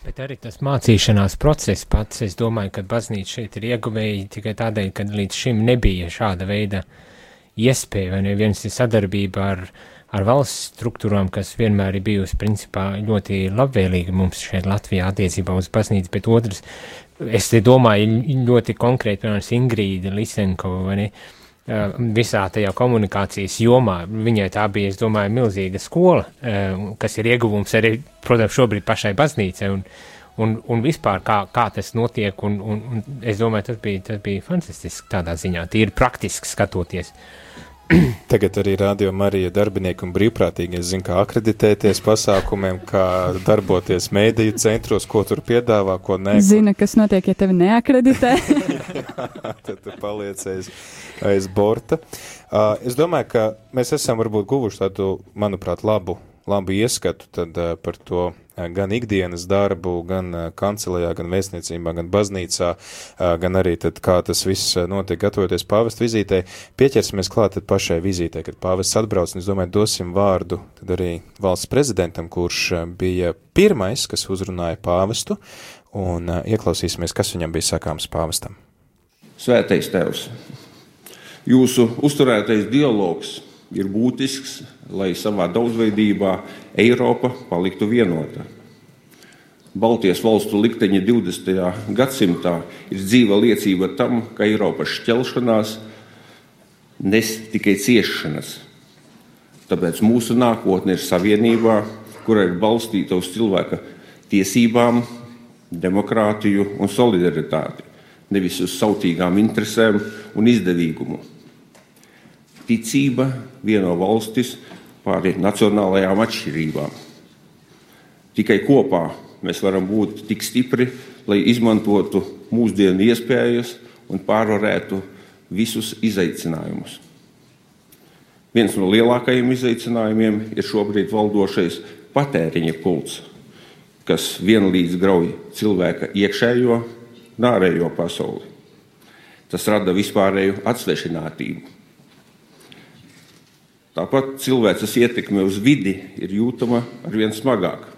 Bet arī tas mācīšanās process pats, es domāju, ka baznīca šeit ir ieguvēja tikai tādēļ, ka līdz šim nebija šāda veida iespēja, vai neviens ir sadarbība ar, ar valsts struktūrām, kas vienmēr ir bijusi principā ļoti labvēlīga mums šeit Latvijā attiecībā uz baznīcu, bet otrs, es te domāju ļoti konkrēti, piemēram, Ingrīda Lisenko, vai ne, uh, visā tajā komunikācijas jomā. Viņai tā bija, es domāju, milzīga skola, kas ir ieguvums arī, protams, šobrīd pašai baznīcai. Un, un, un vispār kā, kā tas notiek, un, un, un es domāju, tas bija, tas bija fantastiski tādā ziņā, tīri praktiski skatoties. Tagad arī radio Marija darbinieki un brīvprātīgi zina, kā akreditēties pasākumiem, kā darboties mēdīju centros, ko tur piedāvā, ko nē. Zina, kas notiek, ja tevi neakreditē. Tad tu paliec aiz, aiz borta. Uh, es domāju, ka mēs esam varbūt guvuši tādu, manuprāt, labu labu ieskatu tad, uh, par to gan ikdienas darbu, gan uh, kancelējā, gan vēstniecībā, gan baznīcā, gan arī tad, kā tas viss notiek gatavoties pāvesta vizītē. Pieķersimies klāt pašai vizītē, kad pāvests atbrauc, un es domāju, dosim vārdu tad arī valsts prezidentam, kurš bija pirmais, kas uzrunāja pāvestu, un ieklausīsimies, kas viņam bija sakāms pāvestam. Svētais Tēvs, jūsu uzturētais dialogs ir būtisks, lai savā daudzveidībā Eiropa paliktu vienota. Baltijas valstu likteņa 20. gadsimtā ir dzīva liecība tam, ka Eiropas šķelšanās nes tikai ciešanas. Tāpēc mūsu nākotne ir savienībā, kura ir balstīta uz cilvēka tiesībām, demokrātiju un solidaritāti, nevis uz sautīgām interesēm un izdevīgumu ticība vieno valstis pāri nacionālajām atšķirībām. Tikai kopā mēs varam būt tik stipri, lai izmantotu mūsdienu iespējas un pārvarētu visus izaicinājumus. Viens no lielākajiem izaicinājumiem ir šobrīd valdošais patēriņa kults, kas vienlīdz grauj cilvēka iekšējo un ārējo pasauli. Tas rada vispārēju atsvešinātību Tāpat cilvēces ietekme uz vidi ir jūtama arvien smagāk.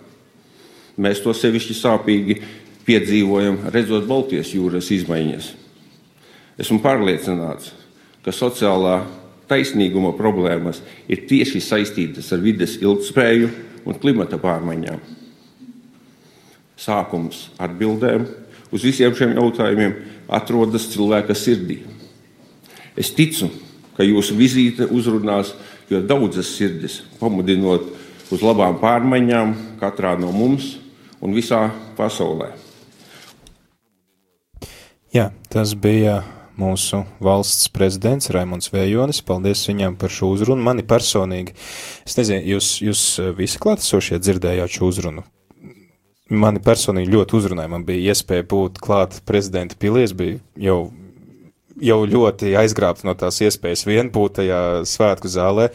Mēs to sevišķi sāpīgi piedzīvojam, redzot Baltijas jūras izmaiņas. Esmu pārliecināts, ka sociālā taisnīguma problēmas ir tieši saistītas ar vides ilgspēju un klimata pārmaiņām. Sākums atbildēm uz visiem šiem jautājumiem atrodas cilvēka sirdī. Es ticu, ka jūsu vizīte uzrunās jo daudzas sirdis pamudinot uz labām pārmaiņām katrā no mums un visā pasaulē. Jā, tas bija mūsu valsts prezidents Raimons Vējonis. Paldies viņam par šo uzrunu. Mani personīgi, es nezinu, jūs, jūs visi klātesošie dzirdējāt šo uzrunu. Mani personīgi ļoti uzrunāja. Man bija iespēja būt klāt prezidenta pilies, bija jau jau ļoti aizgrābts no tās iespējas vien būt tajā svētku zālē.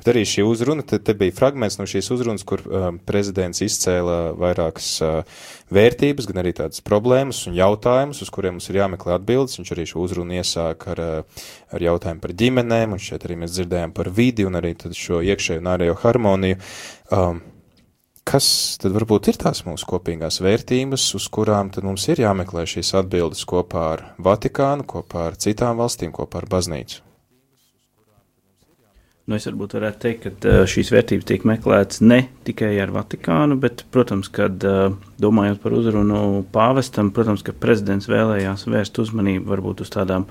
Bet arī šī uzruna, te, te bija fragments no šīs uzrunas, kur um, prezidents izcēla vairākas uh, vērtības, gan arī tādas problēmas un jautājumus, uz kuriem mums ir jāmeklē atbildes. Viņš arī šo uzrunu iesāk ar, uh, ar jautājumu par ģimenēm, un šeit arī mēs dzirdējām par vidi un arī šo iekšējo un ārējo harmoniju. Um, kas tad varbūt ir tās mūsu kopīgās vērtības, uz kurām tad mums ir jāmeklē šīs atbildes kopā ar Vatikānu, kopā ar citām valstīm, kopā ar baznīcu? Nu, es varbūt varētu teikt, ka šīs vērtības tiek meklētas ne tikai ar Vatikānu, bet, protams, kad domājot par uzrunu pāvestam, protams, ka prezidents vēlējās vērst uzmanību varbūt uz tādām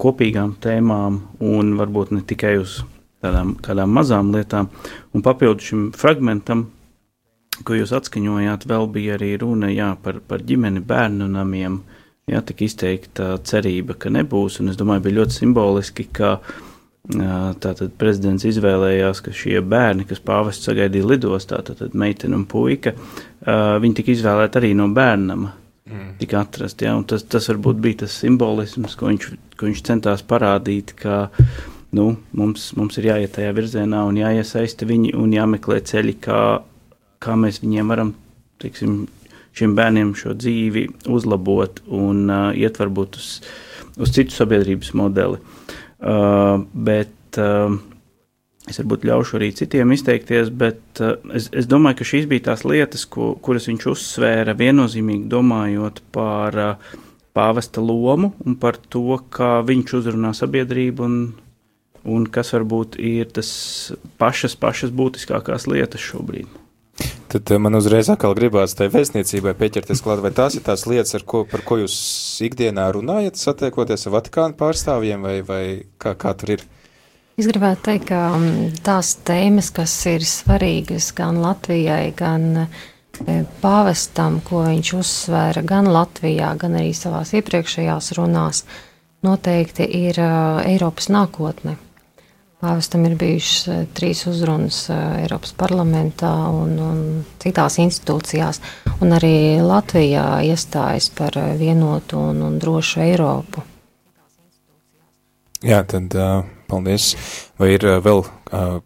kopīgām tēmām un varbūt ne tikai uz tādām kādām mazām lietām. Un papildu šim fragmentam ko jūs atskaņojāt, vēl bija arī runa jā, par, par ģimeni, bērnu namiem. Jā, tik izteikta cerība, ka nebūs, un es domāju, bija ļoti simboliski, ka tātad prezidents izvēlējās, ka šie bērni, kas pāvests sagaidīja lidostā, tātad meitene un puika, viņi tika izvēlēti arī no bērnama. Mm. Tika atrast, jā, tas, tas varbūt bija tas simbolisms, ko viņš, ko viņš centās parādīt, ka nu, mums, mums ir jāiet tajā virzienā un jāiesaista viņi un jāmeklē ceļi, kā kā mēs viņiem varam, teiksim, šiem bērniem šo dzīvi uzlabot un uh, iet varbūt uz, uz citu sabiedrības modeli. Uh, bet uh, es varbūt ļaušu arī citiem izteikties, bet uh, es, es domāju, ka šīs bija tās lietas, ko, kuras viņš uzsvēra viennozīmīgi domājot par uh, pāvesta lomu un par to, kā viņš uzrunā sabiedrību un, un kas varbūt ir tas pašas, pašas būtiskākās lietas šobrīd. Tad eh, man uzreiz atkal gribās tai vēstniecībai pieķerties klāt, vai tās ir tās lietas, ko, par ko jūs ikdienā runājat, satiekoties ar Vatikānu pārstāvjiem, vai, vai kā, kā tur ir? Es gribētu teikt, ka mm, tās tēmas, kas ir svarīgas gan Latvijai, gan e, pāvestam, ko viņš uzsvēra gan Latvijā, gan arī savās iepriekšējās runās, noteikti ir uh, Eiropas nākotne. Pāvestam ir bijušas eh, trīs uzrunas eh, Eiropas parlamentā un, un citās institūcijās, un arī Latvijā iestājas par eh, vienotu un, un drošu Eiropu. Jā, tad paldies. Vai ir vēl,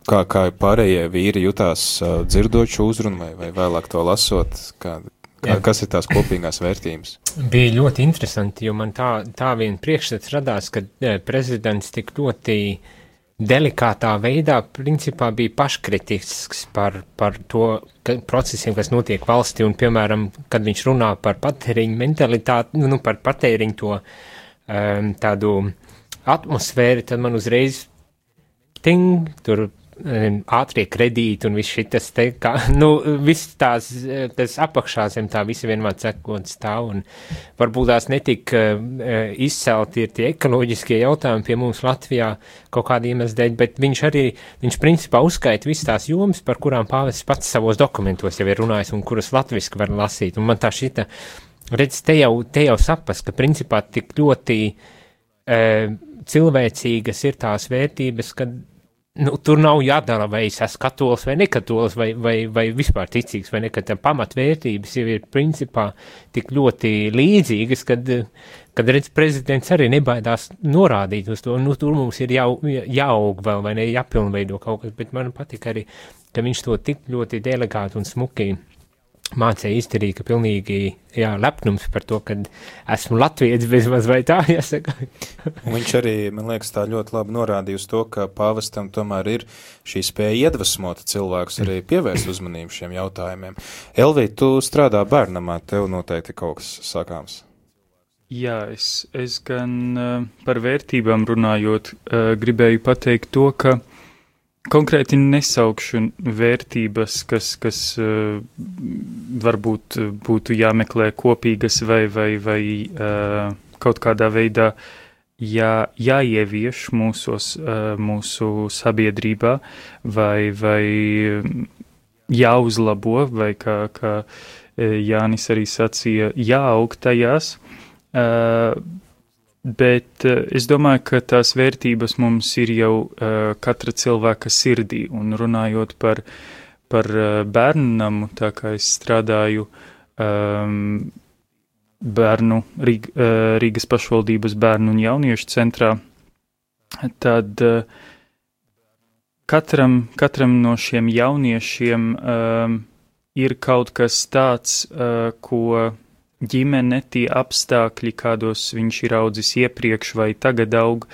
kā, kā pārējie vīri jutās dzirdot šo uzrunu vai, vai vēlāk to lasot, kā, kā, kas ir tās kopīgās vērtības? Bija ļoti interesanti, jo man tā, tā vien priekšstats radās, ka prezidents tik ļoti uh, delikātā veidā principā bija paškritisks par, par to ka, procesiem, kas notiek valstī, un, piemēram, kad viņš runā par patēriņu mentalitāti, nu, nu par patēriņu to um, tādu atmosfēru, tad man uzreiz ting, tur ātrie kredīti un viss šis te, kā, nu, viss tās, tas apakšā zem tā visi vienmēr cekot stāv un varbūt tās netik uh, izcelti ir tie ekoloģiskie jautājumi pie mums Latvijā kaut kāda iemesla dēļ, bet viņš arī, viņš principā uzskaita visas tās jomas, par kurām pāvests pats savos dokumentos jau ir runājis un kuras latviski var lasīt. Un man tā šita, redz, te jau, te jau sapas, ka principā tik ļoti cilvēcīgas ir tās vērtības, kad nu, tur nav jādara, vai es esmu katolis vai nekatolis, vai, vai, vai vispār ticīgs, vai ne, ka pamatvērtības jau ir principā tik ļoti līdzīgas, kad, kad redz, prezidents arī nebaidās norādīt uz to, nu, tur mums ir jau, jāaug vēl, vai ne, jāpilnveido kaut kas, bet man patika arī, ka viņš to tik ļoti delegāti un smuki mācīja izdarīt, ka pilnīgi jā, lepnums par to, ka esmu latviečs bezmaz vai tā jāsaka. viņš arī, man liekas, tā ļoti labi norādīja uz to, ka pāvestam tomēr ir šī spēja iedvesmot cilvēkus arī pievērst uzmanību šiem jautājumiem. Elvī, tu strādā bērnamā, tev noteikti kaut kas sakāms. Jā, es, es gan uh, par vērtībām runājot, uh, gribēju pateikt to, ka konkrēti nesaukšu vērtības, kas, kas uh, varbūt būtu jāmeklē kopīgas vai, vai, vai uh, kaut kādā veidā jā, jāievieš mūsos, uh, mūsu sabiedrībā vai, vai jāuzlabo, vai kā, kā Jānis arī sacīja, jāaug tajās. Uh, Bet uh, es domāju, ka tās vērtības mums ir jau uh, katra cilvēka sirdī. Un runājot par, par uh, bērnu namu, tā kā es strādāju um, bērnu Rīg, Rīgas pašvaldības bērnu un jauniešu centrā, tad katram, katram no šiem jauniešiem um, ir kaut kas tāds, uh, ko ģimene, tie apstākļi, kādos viņš ir audzis iepriekš vai tagad aug,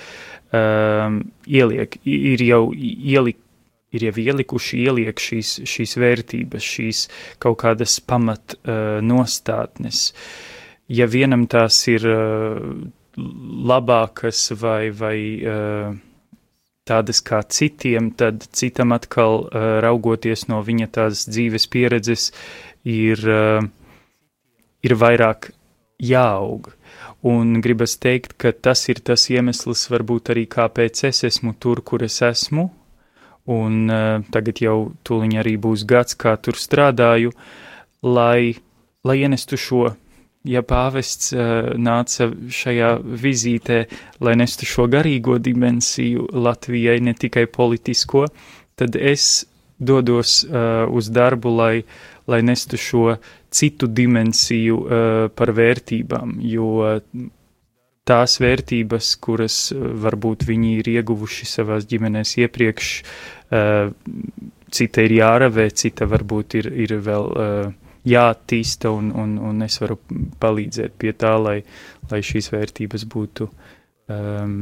um, ieliek, ir jau ielikt ir jau ielikuši, ieliek šīs, šīs vērtības, šīs kaut kādas pamat uh, nostātnes. Ja vienam tās ir uh, labākas vai, vai uh, tādas kā citiem, tad citam atkal uh, raugoties no viņa tās dzīves pieredzes ir, uh, ir vairāk jāaug. Un gribas teikt, ka tas ir tas iemesls, varbūt arī kāpēc es esmu tur, kur es esmu, un uh, tagad jau tūliņ arī būs gads, kā tur strādāju, lai, lai ienestu šo, ja pāvests uh, nāca šajā vizītē, lai nestu šo garīgo dimensiju Latvijai, ne tikai politisko, tad es dodos uh, uz darbu, lai, lai nestu šo citu dimensiju uh, par vērtībām, jo tās vērtības, kuras varbūt viņi ir ieguvuši savās ģimenēs iepriekš, cita ir jāravē, cita varbūt ir, ir vēl jāattīsta, un, un, un es varu palīdzēt pie tā, lai, lai šīs vērtības būtu um,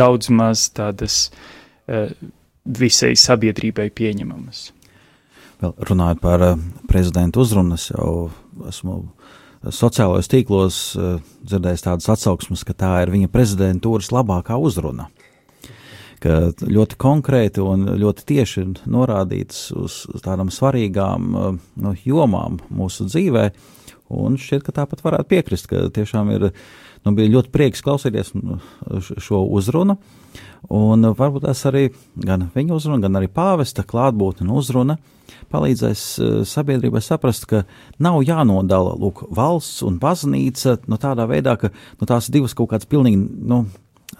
daudz maz tādas uh, visai sabiedrībai pieņemamas. Vēl runājot par uh, prezidentu uzrunas, jau esmu sociālajos tīklos uh, dzirdējis tādas atsauksmes, ka tā ir viņa prezidentūras labākā uzruna ka ļoti konkrēti un ļoti tieši norādīts uz tādām svarīgām uh, nu, jomām mūsu dzīvē. Un šķiet, ka tāpat varētu piekrist, ka tiešām ir nu, bija ļoti prieks klausīties nu, šo uzrunu. Un varbūt tas arī gan viņa uzruna, gan arī pāvesta klātbūtne un uzruna palīdzēs uh, sabiedrībai saprast, ka nav jānodala lūk, valsts un baznīca nu, tādā veidā, ka nu, tās divas kaut kādas pilnīgi nu,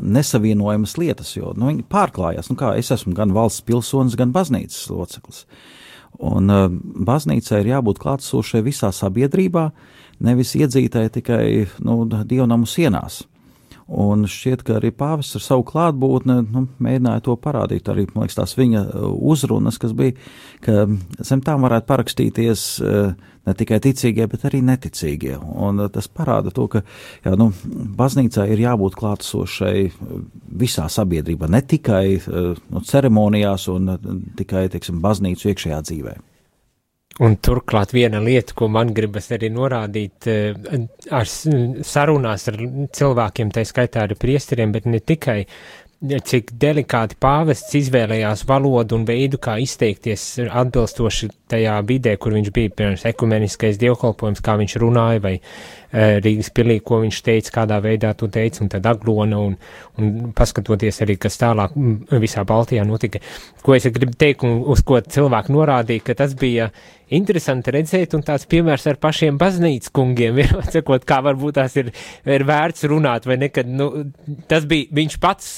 nesavienojamas lietas, jo nu, viņi pārklājas. Nu, kā, es esmu gan valsts pilsonis, gan baznīcas loceklis. Un uh, baznīcai ir jābūt klātsošai visā sabiedrībā, nevis iedzītai tikai nu, dievnamu sienās. Un šķiet, ka arī pāvests ar savu klātbūtni nu, mēģināja to parādīt. Arī liekas, tās viņa uh, uzrunas, kas bija, ka zem tām varētu parakstīties uh, ne tikai ticīgie, bet arī neticīgie. Un uh, tas parāda to, ka jā, nu, baznīcā ir jābūt klātesošai visā sabiedrībā, ne tikai nu, ceremonijās un tikai teiksim, baznīcu iekšējā dzīvēm. Un turklāt viena lieta, ko man gribas arī norādīt, eh, ar sarunās ar cilvēkiem, tā skaitā ar priesteriem, bet ne tikai, cik delikāti pāvests izvēlējās valodu un veidu, kā izteikties atbilstoši tajā vidē, kur viņš bija, piemēram, ekumeniskais dievkalpojums, kā viņš runāja, vai uh, Rīgas pilī, ko viņš teica, kādā veidā tu teici, un tad aglona, un, un paskatoties arī, kas tālāk visā Baltijā notika. Ko es gribu teikt, un uz ko cilvēki norādīja, ka tas bija interesanti redzēt, un tāds piemērs ar pašiem baznīcas kungiem, ir, sakot, kā varbūt tās ir, ir vērts runāt, vai nekad, nu, tas bija, viņš pats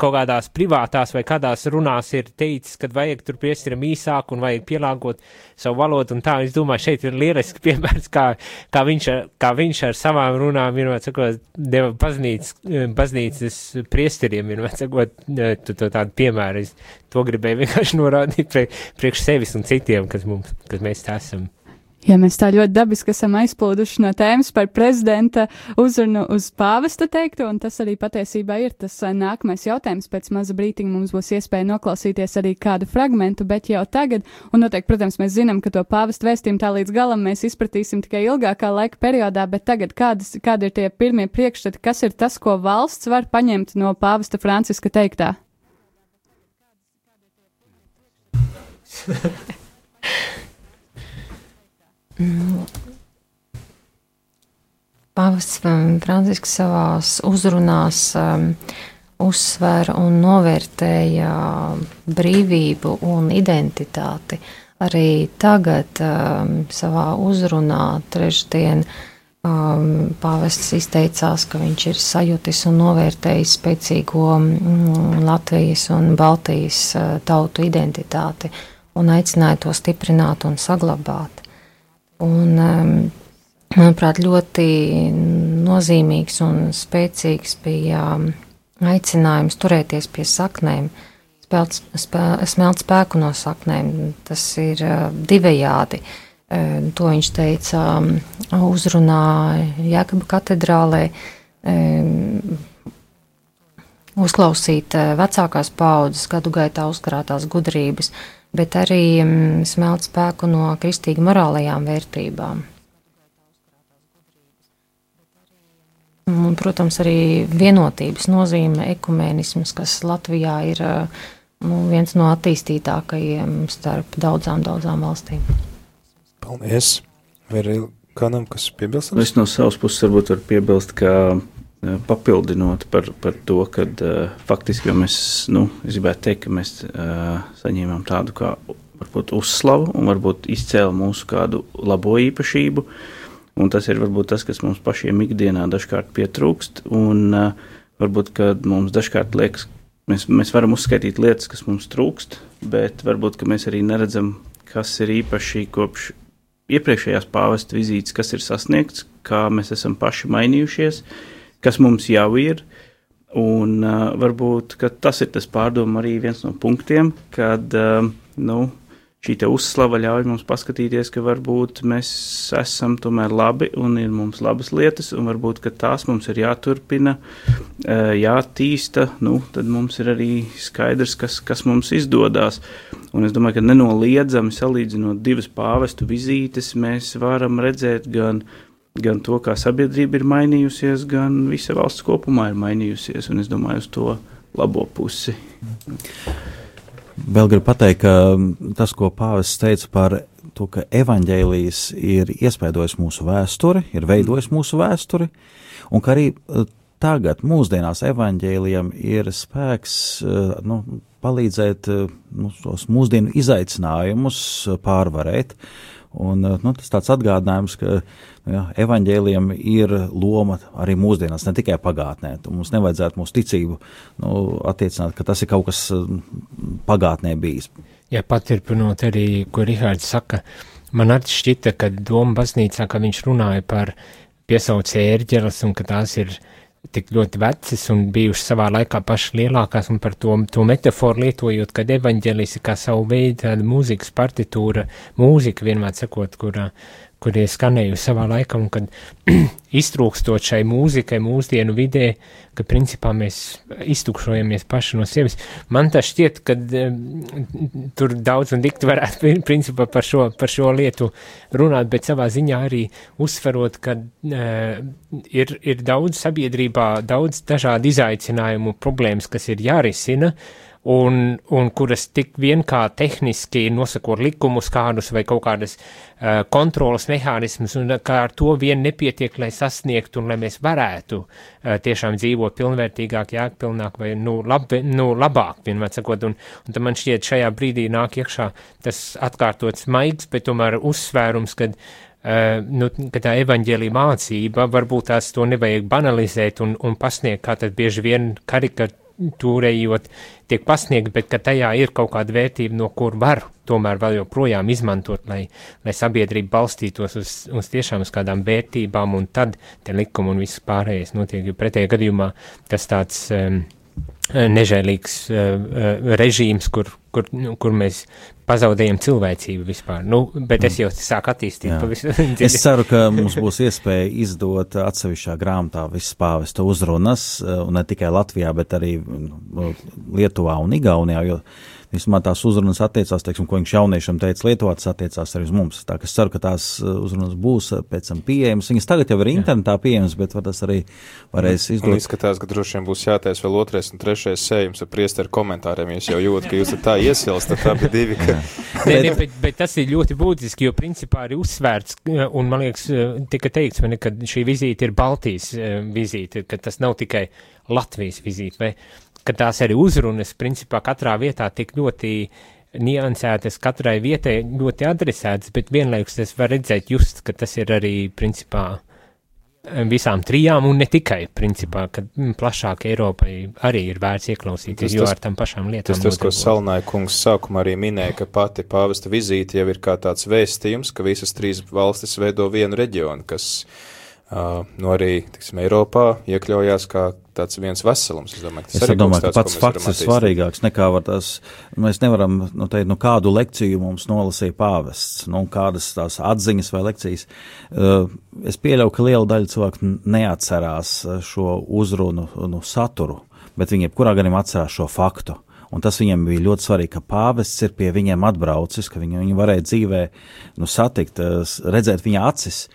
kaut kādās privātās vai kādās runās ir teicis, ka vajag tur piestiram īsāk un vajag pielāgot savu valodu, un tā, es domāju, šeit ir lielisks piemērs, kā, kā, viņš, kā viņš ar savām runām, vienmēr sakot, deva baznīcas, baznīcas priesteriem, vienmēr sakot, tu, tu tādu piemēru, es to gribēju vienkārši norādīt priekš sevis un citiem, kas mums, kas mēs tā esam. Ja mēs tā ļoti dabiski esam aizplūduši no tēmas par prezidenta uzrunu uz pāvesta teikto, un tas arī patiesībā ir tas eh, nākamais jautājums. Pēc maza brītiņa mums būs iespēja noklausīties arī kādu fragmentu, bet jau tagad, un noteikti, protams, mēs zinām, ka to pāvesta vēstījumu tā līdz galam mēs izpratīsim tikai ilgākā laika periodā, bet tagad kādas, kādi ir tie pirmie priekšstati, kas ir tas, ko valsts var paņemt no pāvesta Franciska teiktā? Pāvests Francisks savās uzrunās um, uzsvēra un novērtēja brīvību un identitāti. Arī tagad um, savā uzrunā trešdien um, pāvests izteicās, ka viņš ir sajutis un novērtējis spēcīgo mm, Latvijas un Baltijas uh, tautu identitāti un aicināja to stiprināt un saglabāt. Un, um, manuprāt, ļoti nozīmīgs un spēcīgs bija aicinājums turēties pie saknēm, spelt, spē, smelt spēku no saknēm. Tas ir divējādi. To viņš teica uzrunā Jēkaba katedrālē uzklausīt vecākās paudzes gadu gaitā uzkrātās gudrības, bet arī smelt spēku no kristīgi morālajām vērtībām. Un, protams, arī vienotības nozīme, ekumēnisms, kas Latvijā ir nu, viens no attīstītākajiem starp daudzām, daudzām valstīm. Paldies! Vai ir kādam, kas piebilstams? Es no savas puses varbūt varu piebilst, ka papildinot par, par to, ka uh, faktiski mēs, nu, es gribētu teikt, ka mēs uh, saņēmām tādu kā varbūt uzslavu un varbūt izcēla mūsu kādu labo īpašību. Uh, Un tas ir varbūt tas, kas mums pašiem ikdienā dažkārt pietrūkst. Un uh, varbūt mums dažkārt liekas, mēs, mēs varam uzskaitīt lietas, kas mums trūkst, bet varbūt mēs arī neredzam, kas ir īpaši kopš iepriekšējās pāvesta vizītes, kas ir sasniegts, kā mēs esam paši mainījušies, kas mums jau ir. Un uh, varbūt tas ir tas pārdomu arī viens no punktiem, kad uh, nu, šī uzslava ļauj mums paskatīties, ka varbūt mēs esam tomēr labi un ir mums labas lietas, un varbūt tās mums ir jāturpina, eh, jātīsta. Nu, tad mums ir arī skaidrs, kas, kas mums izdodas. Un es domāju, ka nenoliedzami salīdzinot divas pāvestu vizītes, mēs varam redzēt gan, gan to, kā sabiedrība ir mainījusies, gan visa valsts kopumā ir mainījusies, un es domāju uz to labo pusi. Vēl gribu pateikt, ka tas, ko Pāvests teica par to, ka evaņģēlijas ir iespaidojis mūsu vēsturi, ir veidojis mūsu vēsturi, un ka arī eh, tagad, mūsdienās, evaņģēlijam ir spēks eh, nu, palīdzēt eh, nu, tos mūsdienu izaicinājumus pārvarēt. Un, nu, tas tāds atgādinājums, ka ja, evaņģēliem ir loma arī mūsdienās, ne tikai pagātnē. Mums nevajadzētu mūsu ticību nu, attiecināt, ka tas ir kaut kas pagātnē bijis. Jā, paturpinot arī, ko Rihards saka, man arī šķita, ka Doma baznīcā, ka viņš runāja par piesaucē ērģeles un ka tās ir tik ļoti vecas un bijušas savā laikā pašas lielākās, un par to, to metaforu lietojot, kad evaņģēlis ir kā savu veidu tāda mūzikas partitūra, mūzika vienmēr sakot, kurā uh, kur ir skanējusi savā laikā, un kad iztrūkstot šai mūzikai mūsdienu vidē, ka principā mēs iztukšojamies paši no sevis. Man tas šķiet, ka um, tur daudz un dikti varētu principā par šo, par šo lietu runāt, bet savā ziņā arī uzsverot, ka uh, ir, ir daudz sabiedrībā, daudz dažādu izaicinājumu problēmas, kas ir jārisina, un, un kuras tik vien kā tehniski nosakot likumus kādus vai kaut kādas uh, kontrolas mehānismus, un kā ar to vien nepietiek, lai sasniegtu un lai mēs varētu uh, tiešām dzīvot pilnvērtīgāk, jēgpilnāk vai, nu, lab, nu labāk, vienmēr sakot, un, un tad man šķiet šajā brīdī nāk iekšā tas atkārtots maigs, bet tomēr uzsvērums, kad Uh, nu, ka tā evaņģēlīja mācība, varbūt tās to nevajag banalizēt un, un pasniegt, kā tad bieži vien karikatūra tūrējot, tiek pasniegt, bet ka tajā ir kaut kāda vērtība, no kur var tomēr vēl joprojām izmantot, lai, lai sabiedrība balstītos uz, uz tiešām uz kādām vērtībām, un tad te likumi un viss pārējais notiek, jo pretējā gadījumā tas tāds um, nežēlīgs uh, režīms, kur, kur, nu, kur mēs pazaudējam cilvēcību vispār. Nu, bet es jau sāku attīstīt pavisam. es ceru, ka mums būs iespēja izdot atsevišķā grāmatā visas pāvesta uzrunas, un ne tikai Latvijā, bet arī nu, Lietuvā un Igaunijā, jo Vismaz tās uzrunas attiecās, teiksim, ko viņš jauniešiem teica Lietuvā, tas attiecās arī uz mums. Tā ka es ceru, ka tās uh, uzrunas būs uh, pēc tam pieejamas. Viņas tagad jau ir internetā pieejamas, bet tas arī varēs izdot. Izskatās, ka droši vien būs jātais vēl otrais un trešais sējums ar priesteru komentāriem. Jūs jau jūtat, ka jūs esat tā iesilst, tad abi divi. Ka... Nē, ne, bet, bet tas ir ļoti būtiski, jo principā ir uzsvērts, un man liekas, tika teikts, man, ka šī vizīte ir Baltijas vizīte, ka tas nav tikai Latvijas vizīte. Vai, ka tās arī uzrunas, principā, katrā vietā tik ļoti niansētas, katrai vietai ļoti adresētas, bet vienlaikus es varu redzēt, just, ka tas ir arī, principā, visām trijām, un ne tikai, principā, ka mm, plašāk Eiropai arī ir vērts ieklausīties, tas, jo ar tam pašām lietām. Tas, tas ko Salnāja kungs sākumā arī minēja, ka pati pāvesta vizīte jau ir kā tāds vēstījums, ka visas trīs valstis veido vienu reģionu, kas uh, no arī, tiksim, Eiropā iekļaujās kā tāds viens veselums. Es domāju, es domāju tāds, ka pats fakts ir svarīgāks nekā tas. Mēs nevaram nu, teikt, nu, kādu lekciju mums nolasīja pāvests, nu, kādas tās atziņas vai lekcijas. Uh, es pieļauju, ka liela daļa cilvēku neatcerās uh, šo uzrunu nu, saturu, bet viņi jebkurā gadījumā atcerās šo faktu. Un tas viņiem bija ļoti svarīgi, ka pāvests ir pie viņiem atbraucis, ka viņi, viņi varēja dzīvē nu, satikt, uh, redzēt viņa acis.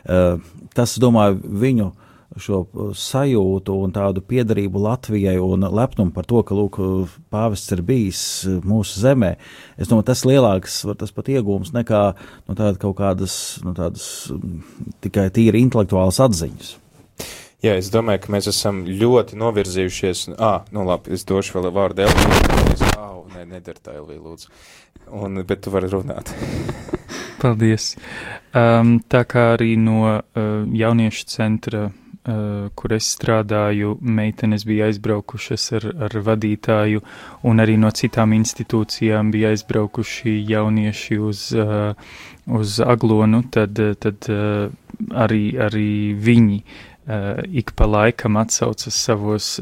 Tas, domāju, viņu šo uh, sajūtu un tādu piedarību Latvijai un lepnumu par to, ka, lūk, pāvests ir bijis uh, mūsu zemē. Es domāju, tas lielāks, var tas pat iegūms nekā no tāda kaut kādas, no tādas um, tikai tīri intelektuālas atziņas. Jā, es domāju, ka mēs esam ļoti novirzījušies. Ah, nu labi, es došu vēl vārdu Elvijai. Ау, nē, nedara tā, Elvija, lūdzu. Un, bet tu vari runāt. Paldies. Um, tā kā arī no uh, jauniešu centra Uh, kur es strādāju, meitenes bija aizbraukušas ar, ar vadītāju, un arī no citām institūcijām bija aizbraukuši jaunieši uz, uz aglonu, tad, tad arī, arī viņi ik pa laikam atsaucas savos,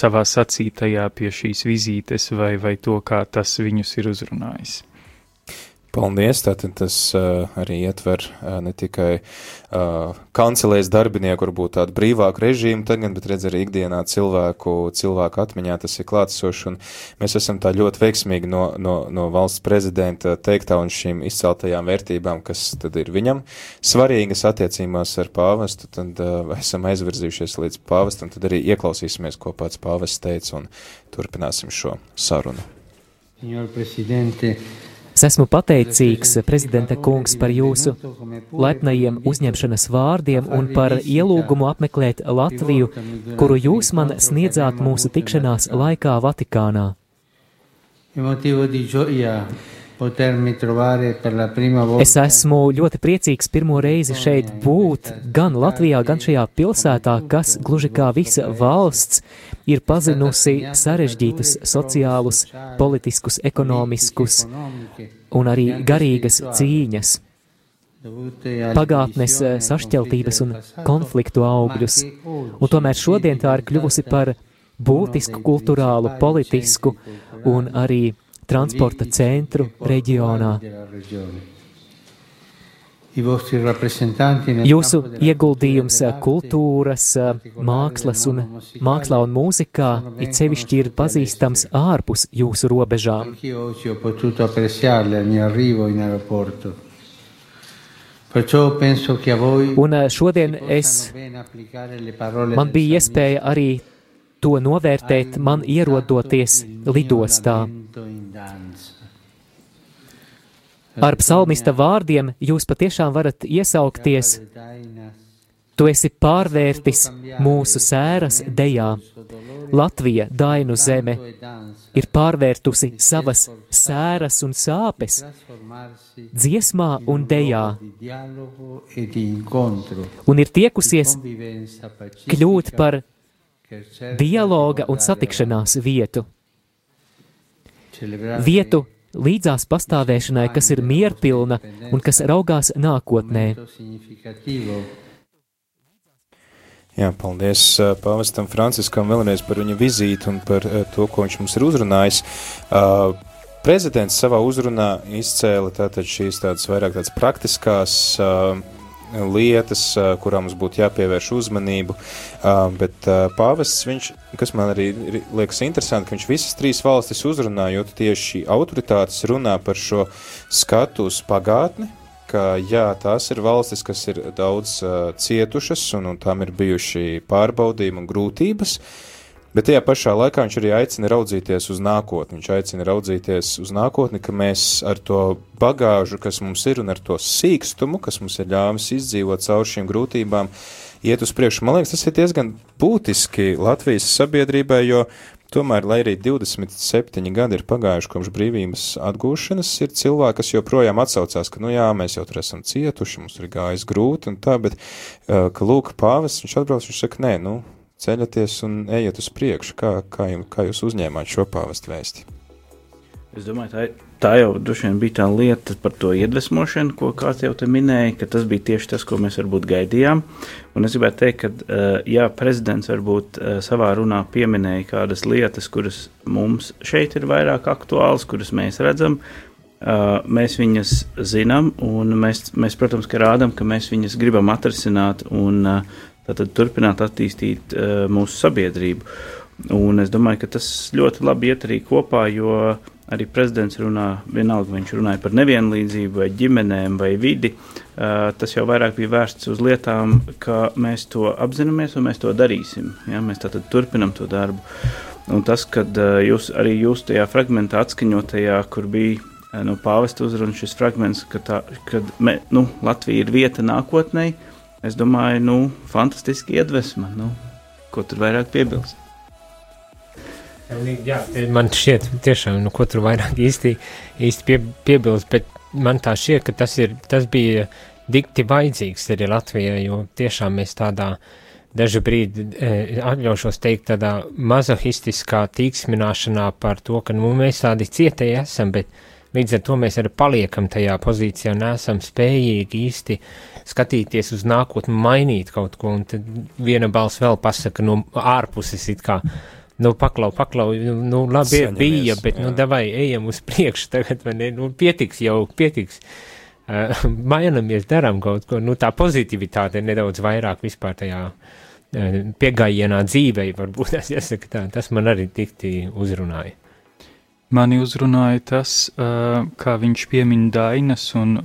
savā sacītajā pie šīs vizītes vai, vai to, kā tas viņus ir uzrunājis. Paldies! Tātad tas uh, arī ietver uh, ne tikai uh, kancelēs darbinieku, varbūt tādu brīvāku režīmu tagad, bet redz arī ikdienā cilvēku, cilvēku atmiņā tas ir klātsoši, un mēs esam tā ļoti veiksmīgi no, no, no valsts prezidenta teiktā un šīm izceltajām vērtībām, kas tad ir viņam svarīgas attiecībās ar pāvestu, tad uh, esam aizvirzījušies līdz pāvestam, tad arī ieklausīsimies, ko pats pāvests teica, un turpināsim šo sarunu. Signor Presidente, Es esmu pateicīgs, prezidenta kungs, par jūsu lepnajiem uzņemšanas vārdiem un par ielūgumu apmeklēt Latviju, kuru jūs man sniedzāt mūsu tikšanās laikā Vatikānā. Es esmu ļoti priecīgs pirmo reizi šeit būt, gan Latvijā, gan šajā pilsētā, kas gluži kā visa valsts ir pazinusi sarežģītus sociālus, politiskus, ekonomiskus un arī garīgas cīņas, pagātnes sašķeltības un konfliktu augļus, un tomēr šodien tā ir kļuvusi par būtisku kulturālu, politisku un arī transporta centru reģionā. Jūsu ieguldījums kultūras, mākslas un, mākslā un mūzikā it sevišķi ir pazīstams ārpus jūsu robežām. Un šodien es, man bija iespēja arī to novērtēt, man ierodoties lidostā. Ar psalmista vārdiem jūs patiešām varat iesaukties. Tu esi pārvērtis mūsu sēras dejā. Latvija, Dainu zeme, ir pārvērtusi savas sēras un sāpes dziesmā un dejā, un ir tiekusies kļūt par dialoga un satikšanās vietu. Vietu, līdzās pastāvēšanai, kas ir mierpilna un kas raugās nākotnē. Jā, paldies uh, pāvestam Franciskam vēlreiz par viņa vizīti un par uh, to, ko viņš mums ir uzrunājis. Uh, prezidents savā uzrunā izcēla tātad šīs tādas vairāk tādas praktiskās uh, lietas, kurām mums būtu jāpievērš uzmanību. Bet pāvests, viņš, kas man arī liekas interesanti, ka viņš visas trīs valstis uzrunājot tieši autoritātes runā par šo skatu uz pagātni, ka jā, tās ir valstis, kas ir daudz uh, cietušas un, un tām ir bijuši pārbaudījumi un grūtības, uh, Bet tajā pašā laikā viņš arī aicina raudzīties uz nākotni. Viņš aicina raudzīties uz nākotni, ka mēs ar to bagāžu, kas mums ir, un ar to sīkstumu, kas mums ir ļāvis izdzīvot cauri šīm grūtībām, iet uz priekšu. Man liekas, tas ir diezgan būtiski Latvijas sabiedrībai, jo tomēr, lai arī 27 gadi ir pagājuši kopš brīvības atgūšanas, ir cilvēki, kas joprojām atsaucās, ka, nu jā, mēs jau tur esam cietuši, mums ir gājis grūti un tā, bet, uh, ka lūk, pāvests, viņš atbrauc, viņš saka, nē, nu, ceļaties un ejiet uz priekšu, kā, kā, jums, kā jūs uzņēmāt šo pāvestu vēsti? Es domāju, tā, tā jau vien bija tā lieta par to iedvesmošanu, ko kāds jau te minēja, ka tas bija tieši tas, ko mēs varbūt gaidījām. Un es gribētu teikt, ka, eh, jā, prezidents varbūt eh, savā runā pieminēja kādas lietas, kuras mums šeit ir vairāk aktuālas, kuras mēs redzam, eh, mēs viņas zinām, un mēs, mēs protams, ka rādām, ka mēs viņas gribam atrisināt un tātad turpināt attīstīt mūsu sabiedrību. Un es domāju, ka tas ļoti labi iet arī kopā, jo uh, arī prezidents runā, vienalga viņš runāja par nevienlīdzību vai ģimenēm vai vidi, tas jau vairāk bija vērsts uz lietām, ka mēs to apzināmies un mēs to darīsim. Ja? Mēs tātad turpinam to darbu. Un tas, kad jūs arī jūs tajā fragmentā atskaņotajā, kur bija no pāvesta uzrunas šis fragments, ka tā, kad me, nu, Latvija ir vieta nākotnē, es domāju, nu, fantastiski iedvesma, nu, ko tur vairāk piebilst. Jā, man šķiet, tiešām, nu, ko tur vairāk īsti, īsti pie, piebilst, bet man tā šķiet, ka tas, ir, tas bija dikti vajadzīgs arī Latvijai, jo tiešām mēs tādā dažu brīdi e, atļaušos teikt tādā mazohistiskā tīksmināšanā par to, ka nu, mēs tādi cietēji esam, bet līdz ar to mēs arī paliekam tajā pozīcijā un esam spējīgi īsti skatīties uz nākotni, mainīt kaut ko, un tad viena balss vēl pasaka no ārpuses it kā nu, paklau, paklau, nu, nu labi, Saņemies, bija, bet, nu, jā. nu, davai, ejam uz priekšu tagad, vai ne, nu, pietiks jau, pietiks. Uh, mainamies, darām kaut ko, nu, tā pozitivitāte nedaudz vairāk vispār tajā uh, piegājienā dzīvei, varbūt tas jāsaka tā, tas man arī tikti uzrunāja. Mani uzrunāja tas, kā viņš piemin dainas un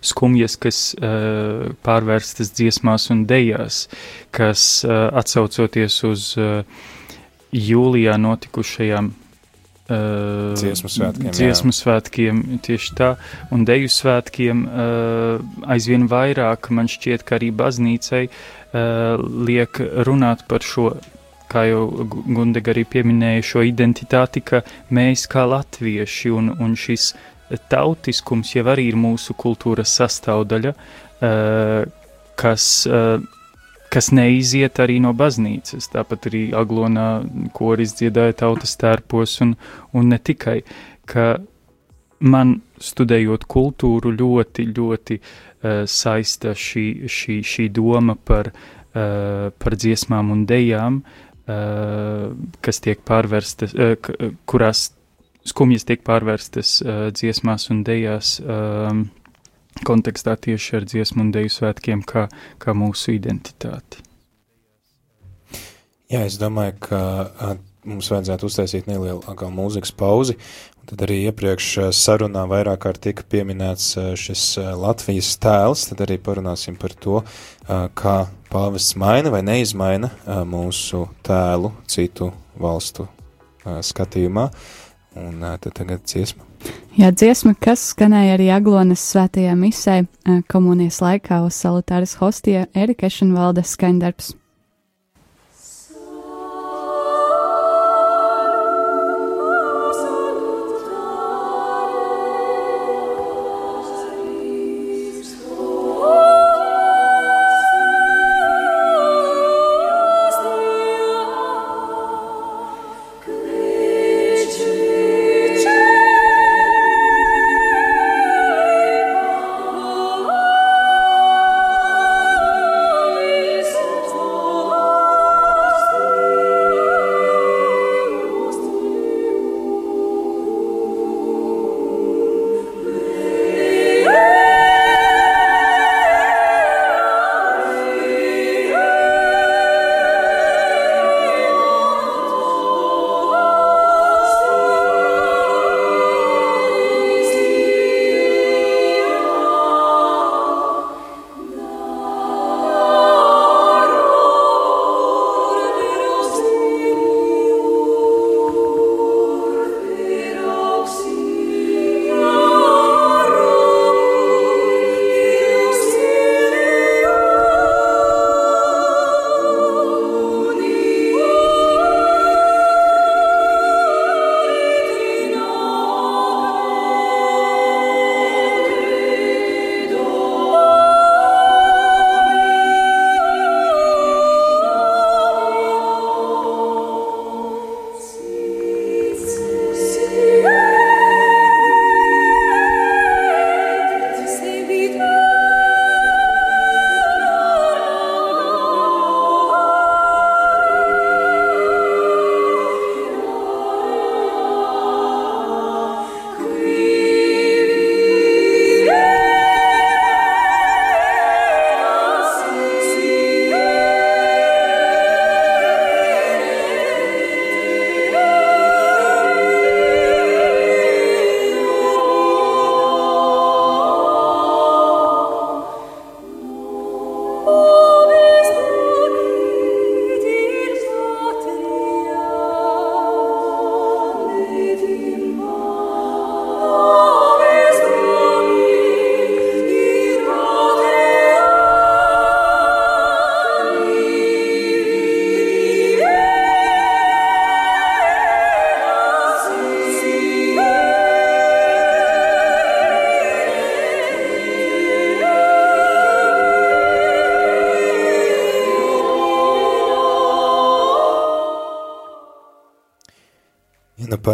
skumjas, kas pārvērstas dziesmās un dejās, kas atsaucoties uz jūlijā notikušajām uh, dziesmu svētkiem. Dziesmu jā. svētkiem tieši tā, un deju svētkiem uh, aizvien vairāk man šķiet, ka arī baznīcai uh, liek runāt par šo, kā jau Gundega arī pieminēja, šo identitāti, ka mēs kā latvieši un, un šis tautiskums jau arī ir mūsu kultūras sastāvdaļa, uh, kas uh, kas neiziet arī no baznīcas. Tāpat arī Aglonā koris dziedāja tautas tērpos un, un ne tikai, ka man studējot kultūru ļoti, ļoti uh, saista šī, šī, šī doma par, par dziesmām un dejām, uh, kas tiek pārverstas, uh, kurās skumjas tiek pārverstas uh, dziesmās un dejās. Kontekstā tieši ar dziesmu un deju svētkiem kā, kā mūsu identitāti. Jā, es domāju, ka mums vajadzētu uztaisīt nelielu mūzikas pauzi, tad arī iepriekš sarunā vairāk kārt tika pieminēts šis Latvijas tēls, tad arī parunāsim par to, kā pāvests maina vai neizmaina mūsu tēlu citu valstu skatījumā, un tad tagad dziesma. Jā, dziesma, kas skanēja arī Aglonas svētajā misē komunijas laikā uz salutāras hostija Erika Ešenvalda skaņdarbs.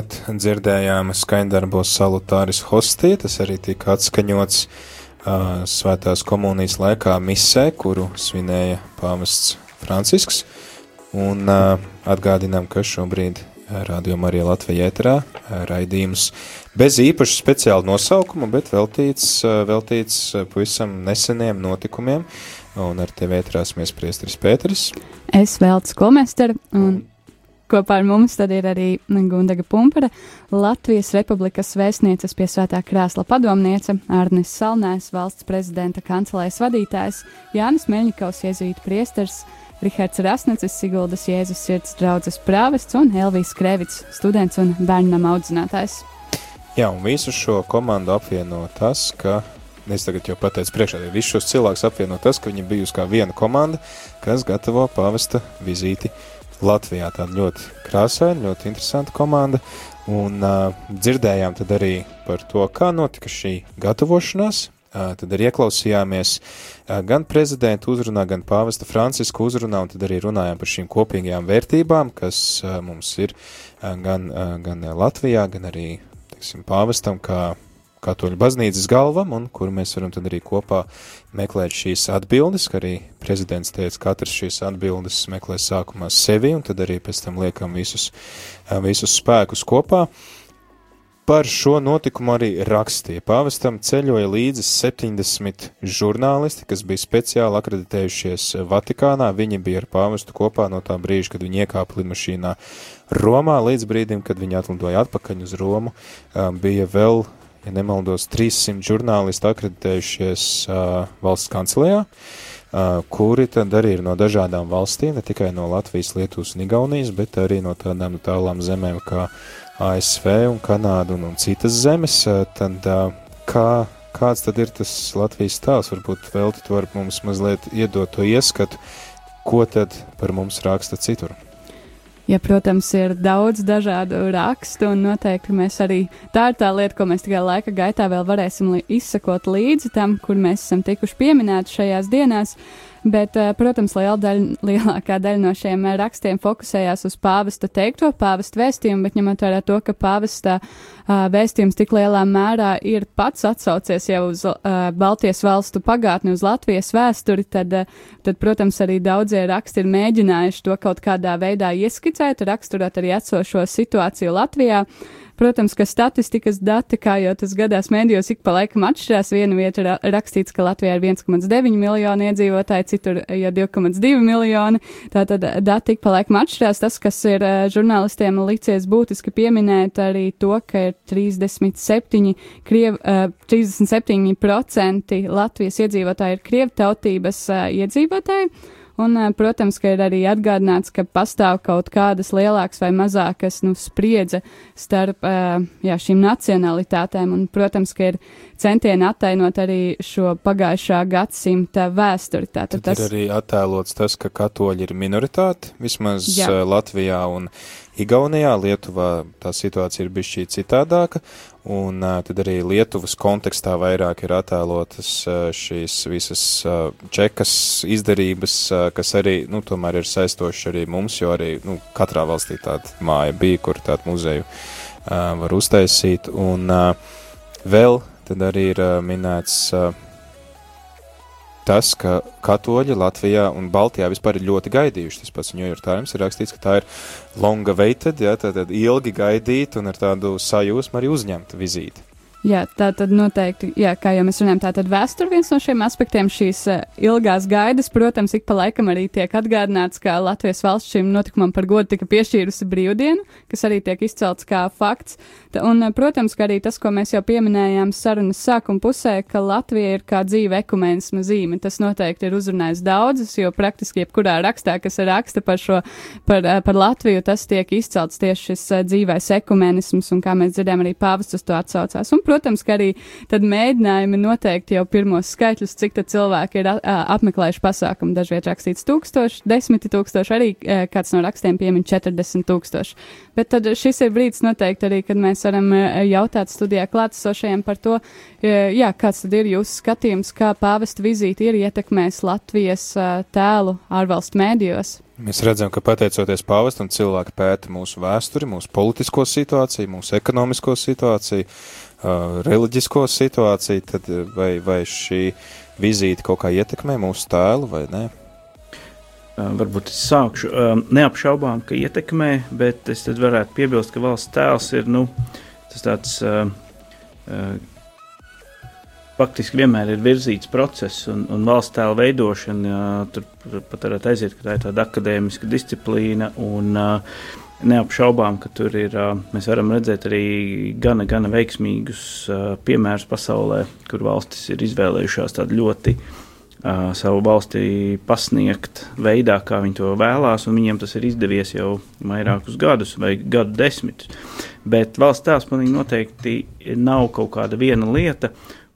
Tāpat dzirdējām skaņdarbos salutāris hostī, tas arī tika atskaņots uh, svētās komunijas laikā misē, kuru svinēja pāvests Francisks. Un uh, atgādinām, ka šobrīd rādījumā arī Latvijā ēterā raidījums bez īpaša speciāla nosaukuma, bet veltīts, veltīts pavisam neseniem notikumiem. Un ar tevi ēterās mēs priestris Pēteris. Es veltu skolmesteru un kopā ar mums ir arī Gundaga Pumpara, Latvijas Republikas vēstnieces pie svētā krēsla padomniece, Arnis Salnēs, valsts prezidenta kancelēs vadītājs, Jānis Meļņikovs, jēzuīta priesters, Rihards Rasnecis, Siguldas Jēzus sirds draudzes prāvests un Elvijas Krevits, students un bērnam audzinātājs. Jā, un visu šo komandu apvieno tas, ka es tagad jau pateicu priekšā, ka visus šos cilvēkus apvieno tas, ka viņi bijusi kā viena komanda, kas gatavo pavesta vizīti Latvijā. Tāda ļoti krāsaina, ļoti interesanta komanda, un uh, dzirdējām arī par to, kā notika šī gatavošanās, tad arī ieklausījāmies gan prezidenta uzrunā, gan pāvesta Franciska uzrunā, un tad arī runājām par šīm kopīgajām vērtībām, kas mums ir gan, gan Latvijā, gan arī, teiksim, pāvestam, kā katoļu baznīcas galvam, un kur mēs varam tad arī kopā meklēt šīs atbildes, ka arī prezidents teica, katrs šīs atbildes meklē sākumā sevi, un tad arī pēc tam liekam visus, visus spēkus kopā. Par šo notikumu arī rakstīja. Pāvestam ceļoja līdzi 70 žurnālisti, kas bija speciāli akreditējušies Vatikānā. Viņi bija ar pāvestu kopā no tā brīža, kad viņi iekāpa lidmašīnā Romā, līdz brīdim, kad viņi atlidoja atpakaļ uz Romu. Bija vēl, ja nemaldos, 300 žurnālisti akreditējušies valsts kancelējā. Uh, kuri tad arī ir no dažādām valstīm, ne tikai no Latvijas, Lietuvas un Igaunijas, bet arī no tādām tālām zemēm kā ASV un Kanādu un, un citas zemes, tad kā, kāds tad ir tas Latvijas stāsts? Varbūt vēl tu vari mums mazliet iedot to ieskatu, ko tad par mums raksta citur. Ja, protams, ir daudz dažādu rakstu, un noteikti mēs arī tā ir tā lieta, ko mēs tikai laika gaitā vēl varēsim izsekot līdzi tam, kur mēs esam tikuši pieminēti šajās dienās. Uh, Bet, eh, protams, liela daļa, lielākā daļa no šiem eh, rakstiem fokusējās uz pāvesta teikto, pāvesta vēstījumu, bet ņemot vērā to, ka pāvesta uh, vēstījums tik lielā mērā ir pats atsaucies jau uz Baltijas valstu pagātni, uz Latvijas vēsturi, tad, tad, protams, arī daudzie raksti ir mēģinājuši to kaut kādā veidā ieskicēt, raksturot arī esošo situāciju Latvijā. Uh, Protams, ka statistikas dati, kā jau tas gadās mēdījos, ik pa laikam atšķirās. Viena vieta ir rakstīts, ka Latvijā ir 1,9 miljoni iedzīvotāji, citur jau 2,2 miljoni. Tātad dati ik pa laikam atšķirās. Tas, kas ir žurnālistiem licies būtiski pieminēt, arī to, ka ir 37, kriev, 37% Latvijas iedzīvotāji ir krievtautības iedzīvotāji. Un, protams, ka ir arī atgādināts, ka pastāv kaut kādas lielākas vai mazākas nu, spriedze starp jā, šīm nacionalitātēm. Un, protams, ka ir centieni attainot arī šo pagājušā gadsimta vēsturi. Tātad tas ir arī attēlots tas, ka katoļi ir minoritāte, vismaz jā. Latvijā un Igaunijā, Lietuvā tā situācija ir bišķī citādāka, un uh, tad arī Lietuvas kontekstā vairāk ir attēlotas uh, šīs visas uh, čekas izdarības, uh, kas arī, nu, tomēr ir saistoši arī mums, jo arī, nu, katrā valstī tāda māja bija, kur tādu muzeju uh, var uztaisīt, un uh, vēl tad arī ir uh, minēts uh, tas, ka katoļi Latvijā un Baltijā vispār ir ļoti gaidījuši. Tas pats New York Times ir rakstīts, ka tā ir longa waited, ja, tātad ilgi gaidīta un ar tādu sajūsmu arī uzņemta vizīte. Jā, tā tad noteikti, jā, kā jau mēs runājam, tā tad vēsture viens no šiem aspektiem, šīs uh, ilgās gaidas, protams, ik pa laikam arī tiek atgādināts, ka Latvijas valsts šim notikumam par godu tika piešķīrusi brīvdienu, kas arī tiek izcelts kā fakts. Ta, un, uh, protams, ka arī tas, ko mēs jau pieminējām sarunas sākuma pusē, ka Latvija ir kā dzīve ekumenisma zīme, tas noteikti ir uzrunājis daudzus, jo praktiski jebkurā rakstā, kas raksta par šo, par, uh, par Latviju, tas tiek izcelts tieši šis uh, dzīvais ekumenisms, un kā mēs dzirdējām, arī pāvests uz to atsaucās. Un, protams, ka arī tad mēģinājumi noteikti jau pirmos skaitļus, cik tad cilvēki ir apmeklējuši pasākumu. Dažviet rakstīts tūkstoši, desmiti tūkstoši, arī kāds no rakstiem piemin 40 tūkstoši. Bet tad šis ir brīdis noteikti arī, kad mēs varam jautāt studijā klātesošajiem par to, jā, kāds tad ir jūsu skatījums, kā pāvesta vizīte ir ietekmējis Latvijas tēlu ārvalstu mēdījos. Mēs redzam, ka pateicoties pāvestam, cilvēki pēta mūsu vēsturi, mūsu politisko situāciju, mūsu ekonomisko situāciju, reliģisko situāciju, tad vai, vai šī vizīte kaut kā ietekmē mūsu tēlu vai nē? Uh, varbūt es sākšu. Uh, neapšaubām, ka ietekmē, bet es varētu piebilst, ka valsts tēls ir nu, tas tāds uh, uh, faktiski vienmēr ir virzīts process, un, un valsts tēla veidošana, tur pat varētu aiziet, ka tā ir tāda akadēmiska disciplīna, un neapšaubām, ka tur ir, mēs varam redzēt arī gana, gana veiksmīgus piemērus pasaulē, kur valstis ir izvēlējušās tādu ļoti savu valsti pasniegt veidā, kā viņi to vēlās, un viņiem tas ir izdevies jau vairākus gadus vai gadu desmitus. Bet valsts tēls man noteikti nav kaut kāda viena lieta,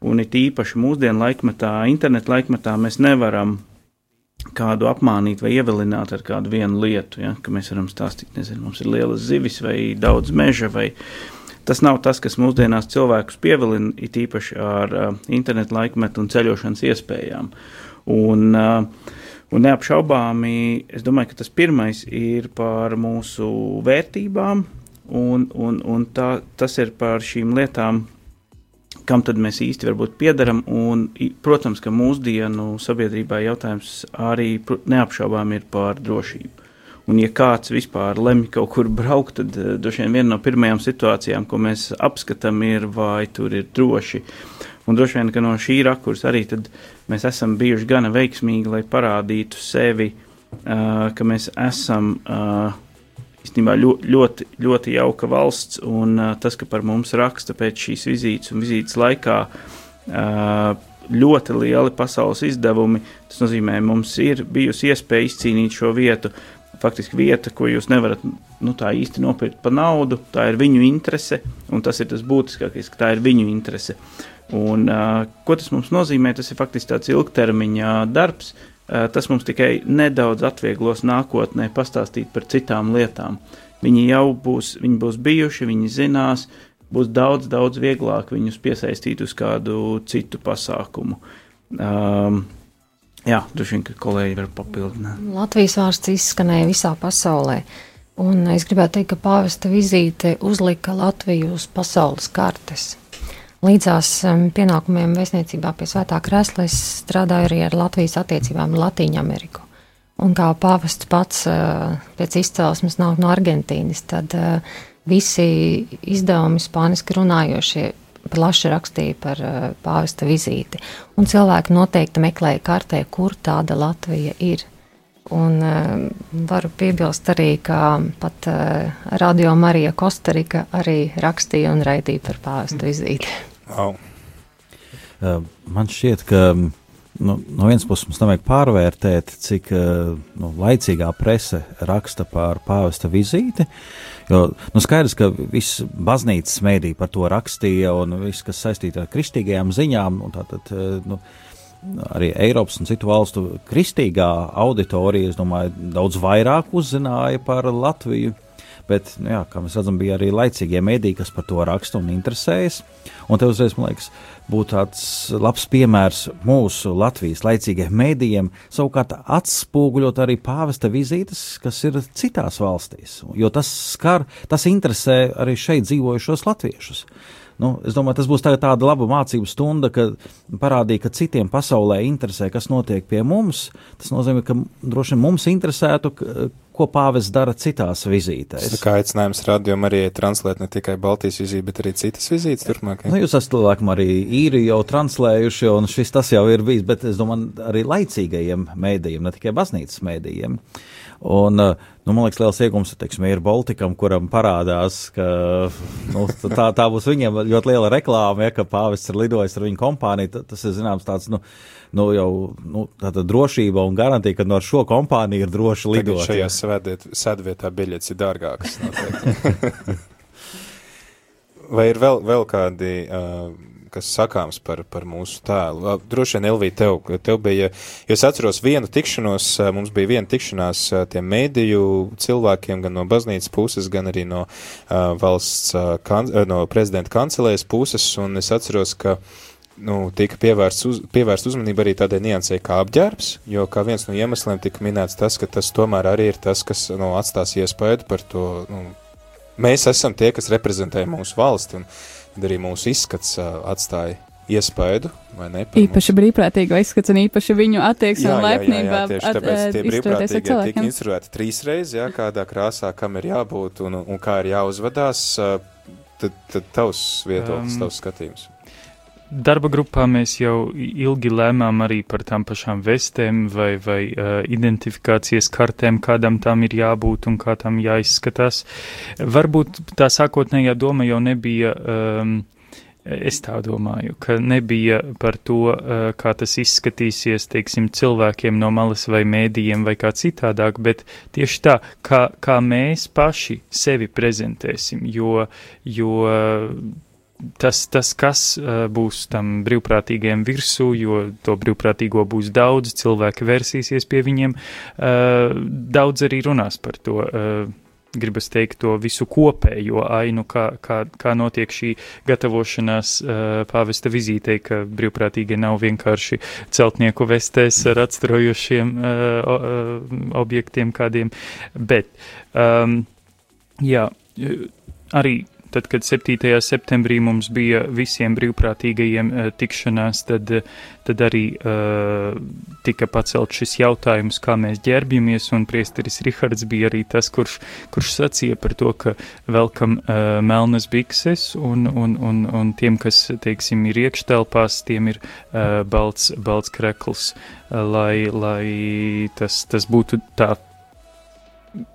Un it īpaši mūsdienu laikmetā, internetu laikmetā, mēs nevaram kādu apmānīt vai ievilināt ar kādu vienu lietu. Ja? Ka mēs varam stāstīt, nezinu, mums ir lielas zivis vai daudz meža. Vai... Tas nav tas, kas mūsdienās cilvēkus pievilina, it īpaši ar uh, internetu laikmetu un ceļošanas iespējām. Un, uh, Un neapšaubāmi, es domāju, ka tas pirmais ir par mūsu vērtībām, un, un, un tā, tas ir par šīm lietām, kam tad mēs īsti varbūt piedaram. Un, protams, ka mūsdienu sabiedrībā jautājums arī neapšaubām ir par drošību. Un, ja kāds vispār lemj kaut kur braukt, tad uh, droši vien viena no pirmajām situācijām, ko mēs apskatām, ir, vai tur ir droši. Un droši vien, ka no šī rakursa arī mēs esam bijuši gana veiksmīgi, lai parādītu sevi, uh, ka mēs esam uh, īstenībā ļoti, ļoti, ļoti jauka valsts, un tas, ka par mums raksta pēc šīs vizītes un vizītes laikā ļoti lieli pasaules izdevumi, tas nozīmē, mums ir bijusi iespēja izcīnīt šo vietu. Faktiski vieta, ko jūs nevarat nu, tā īsti nopirkt par naudu, tā ir viņu interese, un tas ir tas būtiskākais, ka tā ir viņu interese. Un, uh, ko tas mums nozīmē? Tas ir faktiski tāds ilgtermiņa darbs, tas mums tikai nedaudz atvieglos nākotnē pastāstīt par citām lietām. Viņi jau būs, viņi būs bijuši, viņi zinās, būs daudz, daudz vieglāk viņus piesaistīt uz kādu citu pasākumu. Um, jā, droši vien, ka kolēģi var papildināt. Latvijas vārds izskanēja visā pasaulē. Un es gribētu teikt, ka pāvesta vizīte uzlika Latviju uz pasaules kartes. Līdzās um, pienākumiem vēstniecībā pie Svētā Krēsla es strādāju arī ar Latvijas attiecībām Latīņu Ameriku. Un kā pāvests pats uh, pēc izcelsmes nāk no Argentīnas, tad uh, visi izdevumi spāniski runājošie plaši rakstīja par uh, pāvesta vizīti. Un cilvēki noteikti meklēja kartē, kur tāda Latvija ir. Un uh, varu piebilst arī, ka pat Radio Marija Kostarika arī rakstīja un raidīja par pāvesta vizīti. Wow. Man šķiet, ka nu, no vienas puses mums nevajag pārvērtēt, cik nu, laicīgā prese raksta par pāvesta vizīti. Jo nu, skaidrs, ka viss baznīcas mēdī par to rakstīja, un viss, kas saistīts ar kristīgajām ziņām, un tātad, nu, arī Eiropas un citu valstu kristīgā auditorija, es domāju, daudz vairāk uzzināja par Latviju Bet, nu, jā, kā mēs redzam, bija arī laicīgie mēdīji, kas par to raksta un interesējas. Un te uzreiz, man liekas, būtu tāds labs piemērs mūsu Latvijas laicīgiem mēdījiem, savukārt atspoguļot arī pāvesta vizītes, kas ir citās valstīs. Jo tas skar, tas interesē arī šeit dzīvojušos latviešus. Nu, es domāju, tas būs tā, tāda laba mācību stunda, ka parādīja, ka citiem pasaulē interesē, kas notiek pie mums. Tas nozīmē, ka droši vien mums interesētu, ko pāvis dara citās vizītēs. Tas kā aicinājums radiom arī translēt ne tikai Baltijas vizīti, bet arī citas vizītes turpmāk. Nu, jūs esat laikam arī īri jau translējuši, un šis tas jau ir bijis, bet es domāju, arī laicīgajiem mēdījiem, ne tikai baznīcas mēdījiem. Un, nu, man liekas, liels iegums teiksim, ir Baltikam, kuram parādās, ka nu, tā, tā būs viņiem ļoti liela reklāma, ja, ka pāvests ir lidojis ar viņu kompāniju. Tas ir zināms tāds, nu, nu, jau nu, tāda drošība un garantija, ka no šo kompāniju ir droši lidot. Tagad šajā svētdiet, sēdvietā biļetes ir dārgākas. Vai ir vēl, vēl kādi, uh, kas sakāms par, par mūsu tēlu? Droši vien, Elvija, tev, tev bija, jo es atceros vienu tikšanos, mums bija viena tikšanās tiem mēdīju cilvēkiem, gan no baznīcas puses, gan arī no uh, valsts, uh, kan, no prezidenta kancelēs puses, un es atceros, ka nu, tika pievērsts uz, pievērst uzmanība arī tādai niansē kā apģērbs, jo kā viens no iemesliem tika minēts tas, ka tas tomēr arī ir tas, kas nu, atstās iespēju par to. Nu, mēs esam tie, kas reprezentē mūsu valsti, un arī mūsu izskats atstāja ne? Īpaši mums... brīvprātīgo izskats un īpaši viņu attieksme un laipnība. Tieši at, tāpēc tie brīvprātīgie tika instruēti trīs reizes, jā, kādā krāsā, kam ir jābūt un, un kā ir jāuzvedās. Tad, tad tavs viedoklis, um, tavs skatījums. Darba grupā mēs jau ilgi lēmām arī par tām pašām vestēm vai, vai uh, identifikācijas kartēm, kādam tam ir jābūt un kā tam jāizskatās. Varbūt tā sākotnējā doma jau nebija. Um, Es tā domāju, ka nebija par to, kā tas izskatīsies, teiksim, cilvēkiem no malas vai mēdījiem vai kā citādāk, bet tieši tā, kā, kā mēs paši sevi prezentēsim, jo, jo tas, tas, kas uh, būs tam brīvprātīgajam virsū, jo to brīvprātīgo būs daudz, cilvēki versīsies pie viņiem, uh, daudz arī runās par to. Uh, gribas teikt to visu kopējo ainu, kā, kā, kā notiek šī gatavošanās pāvesta vizītei, ka brīvprātīgi nav vienkārši celtnieku vestēs ar atstarojošiem objektiem kādiem, bet, um, jā, arī tad, kad 7. septembrī mums bija visiem brīvprātīgajiem uh, tikšanās, tad, tad arī uh, tika pacelt šis jautājums, kā mēs ģērbjamies, un priesteris Rihards bija arī tas, kurš, kurš sacīja par to, ka velkam uh, melnas bikses, un, un, un, un tiem, kas, teiksim, ir iekštelpās, tiem ir uh, balts, balts krekls, lai, lai tas, tas būtu tā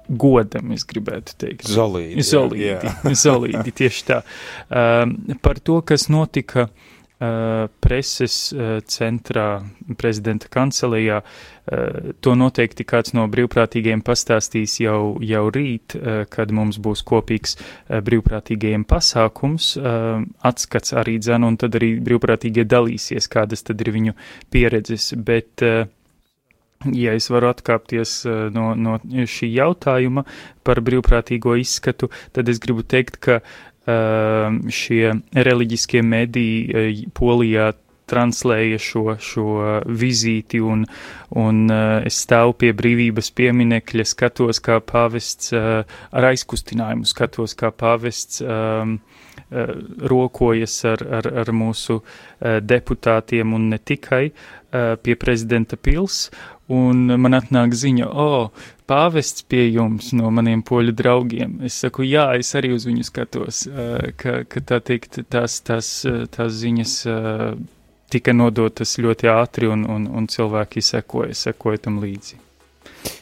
godam, es gribētu teikt. Zolīdi. Zolīdi, zolīdi tieši tā. Um, par to, kas notika uh, preses uh, centrā, prezidenta kancelijā, uh, to noteikti kāds no brīvprātīgiem pastāstīs jau, jau rīt, uh, kad mums būs kopīgs uh, brīvprātīgajiem pasākums, uh, atskats arī dzen, un tad arī brīvprātīgie dalīsies, kādas tad ir viņu pieredzes, bet uh, Ja es varu atkāpties eh, no, no šī jautājuma par brīvprātīgo izskatu, tad es gribu teikt, ka uh, šie reliģiskie mediji uh, Polijā translēja šo, šo vizīti, un, un uh, es stāvu pie brīvības pieminekļa, skatos, kā pāvests uh, ar aizkustinājumu, skatos, kā pāvests um, uh, rokojas ar, ar, ar mūsu deputātiem un ne tikai pie prezidenta pils, un man atnāk ziņa, o, oh, pāvests pie jums no maniem poļu draugiem. Es saku, jā, es arī uz viņu skatos, ka, ka tā teikt, tās, tās, tās ziņas tika nodotas ļoti ātri un, un, un cilvēki sekoja, sekoja tam līdzi.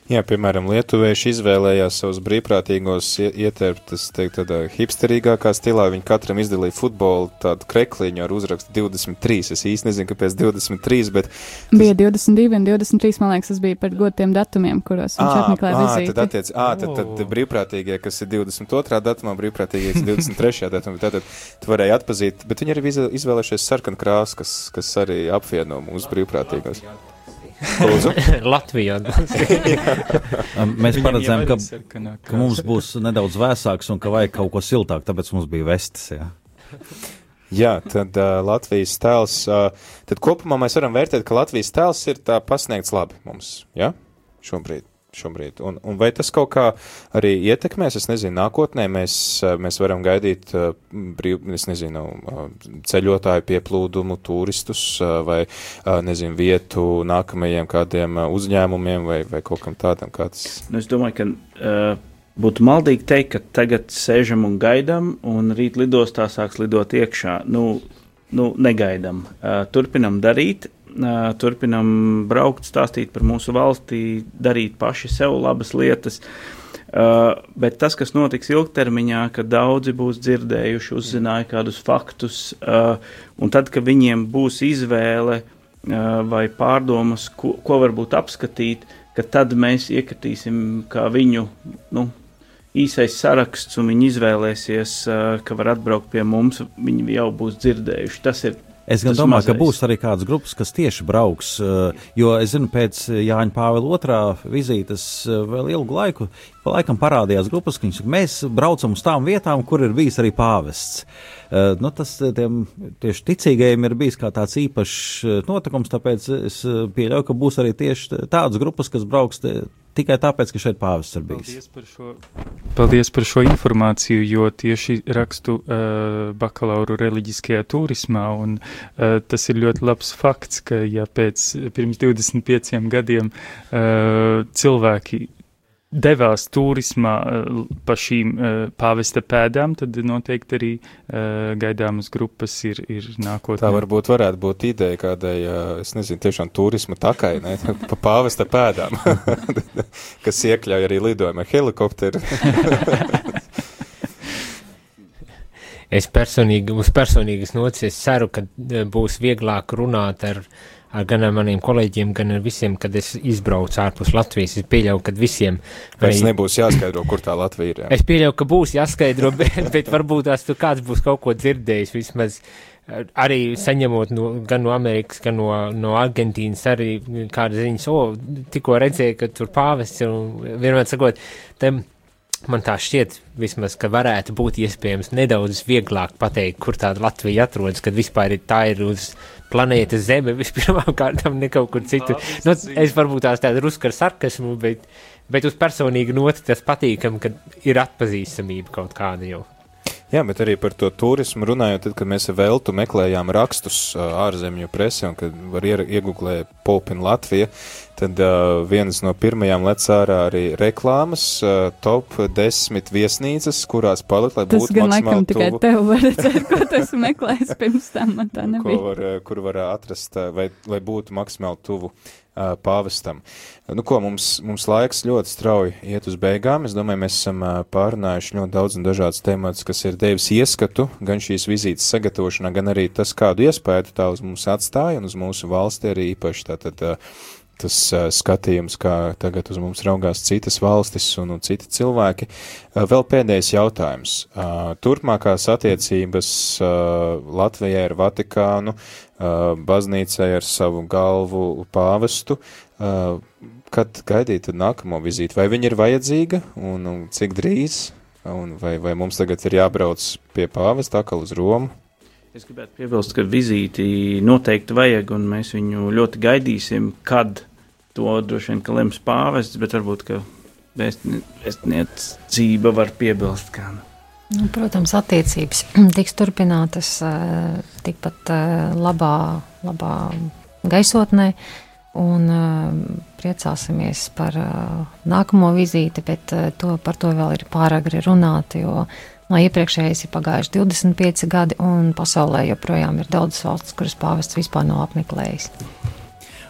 Jā, piemēram, lietuvieši izvēlējās savus brīvprātīgos ietērptas, teikt, tādā hipsterīgākā stilā. Viņi katram izdalīja futbolu tādu krekliņu ar uzrakstu 23. Es īsti nezinu, kāpēc 23, bet. Tas... Bija 22 un 23, man liekas, tas bija par godiem datumiem, kuros viņš apmeklēja vizīti. Tad, attiec, ā, tad, tad brīvprātīgie, kas ir 22. datumā, brīvprātīgie, kas ir 23. datumā, tad, tad tu varēji atpazīt, bet viņi arī izvēlējušies sarkanu krāsu, kas, kas arī apvieno mūsu brīvprātīgos. Jā. Latvijā. Mēs paredzējām, ka, ka mums būs nedaudz vēsāks un ka vajag kaut ko siltāku, tāpēc mums bija vestes. Jā. Jā, tad uh, Latvijas tēls, uh, tad kopumā mēs varam vērtēt, ka Latvijas tēls ir tā pasniegts labi mums, jā, ja? šobrīd šobrīd. Un, un vai tas kaut kā arī ietekmēs, es nezinu, nākotnē mēs, eh, mēs varam gaidīt, eh, brīv, nezinu, eh, ceļotāju pieplūdumu, turistus vai, nezinu, vietu nākamajiem kādiem uzņēmumiem vai, vai kaut kam tādam, tas. Nu, es domāju, ka uh, būtu maldīgi teikt, ka tagad sēžam un gaidām, un rīt lidostā sāks lidot iekšā. Nu, nu, negaidām. Uh, turpinam darīt, turpinam braukt, stāstīt par mūsu valsti, darīt paši sev labas lietas. Uh, bet tas, kas notiks ilgtermiņā, kad daudzi būs dzirdējuši, uzzināja kādus faktus, uh, un tad, kad viņiem būs izvēle uh, vai pārdomas, ko, ko varbūt apskatīt, ka tad mēs iekritīsim kā viņu nu, īsais saraksts, un viņi izvēlēsies, ka var atbraukt pie mums, viņi jau būs dzirdējuši. Tas ir Es gan domāju, ka mazais. būs arī kādas grupas, kas tieši brauks, uh, jo es zinu, pēc Jāņa Pāvila otrā vizītes uh, vēl ilgu laiku, laikam parādījās grupas, ka mēs braucam uz tām vietām, kur ir bijis arī pāvests. Nu, tas tiem tieši ticīgajiem ir bijis kā tāds īpašs notikums, tāpēc es pieļauju, ka būs arī tieši tādas grupas, kas brauks te, tikai tāpēc, ka šeit pāvests ir bijis. Paldies par šo, paldies par šo informāciju, jo tieši rakstu uh, bakalauru reliģiskajā turismā, un uh, tas ir ļoti labs fakts, ka ja pēc pirms 25 gadiem uh, cilvēki devās turismā uh, pa šīm uh, pāvesta pēdām, tad noteikti arī uh, gaidāmas grupas ir, ir nākotnē. Tā varbūt varētu būt ideja kādai, es nezinu, tiešām turisma takai, ne, pa pāvesta pēdām, kas iekļauj arī lidojumu ar helikopteru. Es personīgi, uz personīgas nots, es ceru, ka eh, būs vieglāk runāt ar, ar gan ar maniem kolēģiem, gan ar visiem, kad es izbraucu ārpus Latvijas. Es pieļauju, ka visiem. Vairs nebūs jāskaidro, kur tā Latvija ir. Jā. Es pieļauju, ka būs jāskaidro, bet, bet varbūt tās tur kāds būs kaut ko dzirdējis vismaz. Arī saņemot no, gan no Amerikas, gan no, no Argentīnas, arī kādas ziņas, o, tikko redzēju, ka tur pāvests ir un vienmēr sakot, tam man tā šķiet, vismaz, ka varētu būt iespējams nedaudz vieglāk pateikt, kur tāda Latvija atrodas, kad vispār ir tā ir uz planētas Zeme vispirmām kārtām ne kaut kur citur. Nu, es varbūt tās tādu rusku ar sarkasmu, bet, bet uz personīgu noti tas patīkam, ka ir atpazīstamība kaut kāda jau. Jā, bet arī par to turismu runājot, tad, kad mēs ar Veltu meklējām rakstus ārzemju presi un kad var ier- iegooglēt Popin Latvija, tad uh, vienas no pirmajām lec ārā arī reklāmas, uh, top 10 viesnīcas, kurās palikt, lai Tas būtu gan laikam maksimāli tikai tuvu. tev var redzēt, ko tu esi meklējis pirms tam, man tā ko nebija. var, eh, kur var atrast, vai, lai būtu maksimāli tuvu uh, pāvestam. Nu, ko, mums, mums laiks ļoti strauji iet uz beigām. Es domāju, mēs esam uh, pārunājuši ļoti daudz un dažādas tēmas, kas ir devis ieskatu gan šīs vizītes sagatavošanā, gan arī tas, kādu iespēju tā uz mums atstāja un uz mūsu valsti arī īpaši tātad. Uh, Tas uh, skatījums, kā tagad uz mums raugās citas valstis un, un citi cilvēki. Uh, vēl pēdējais jautājums. Uh, turpmākās attiecības Latvijai ar Vatikānu, baznīcai ar savu galvu pāvestu. Kad gaidīt nākamo vizīti? Vai viņa ir vajadzīga un cik drīz? Un vai, vai mums tagad ir jābrauc pie pāvesta atkal uz Romu? Es gribētu piebilst, ka vizīti noteikti vajag, un mēs viņu ļoti gaidīsim, kad to droši vien lems pāvests, bet varbūt vēstniecība var piebilst. Kā. Nu, protams, attiecības tiks turpinātas eh, tikpat eh, labā, labā gaisotnē. Un uh, priecāsimies par nākamo vizīti, bet to, par to vēl ir pāragri runāt, jo no iepriekšējais ir pagājuši 25 gadi, un pasaulē joprojām ir daudzas valstis, kuras pāvests vispār nav apmeklējis.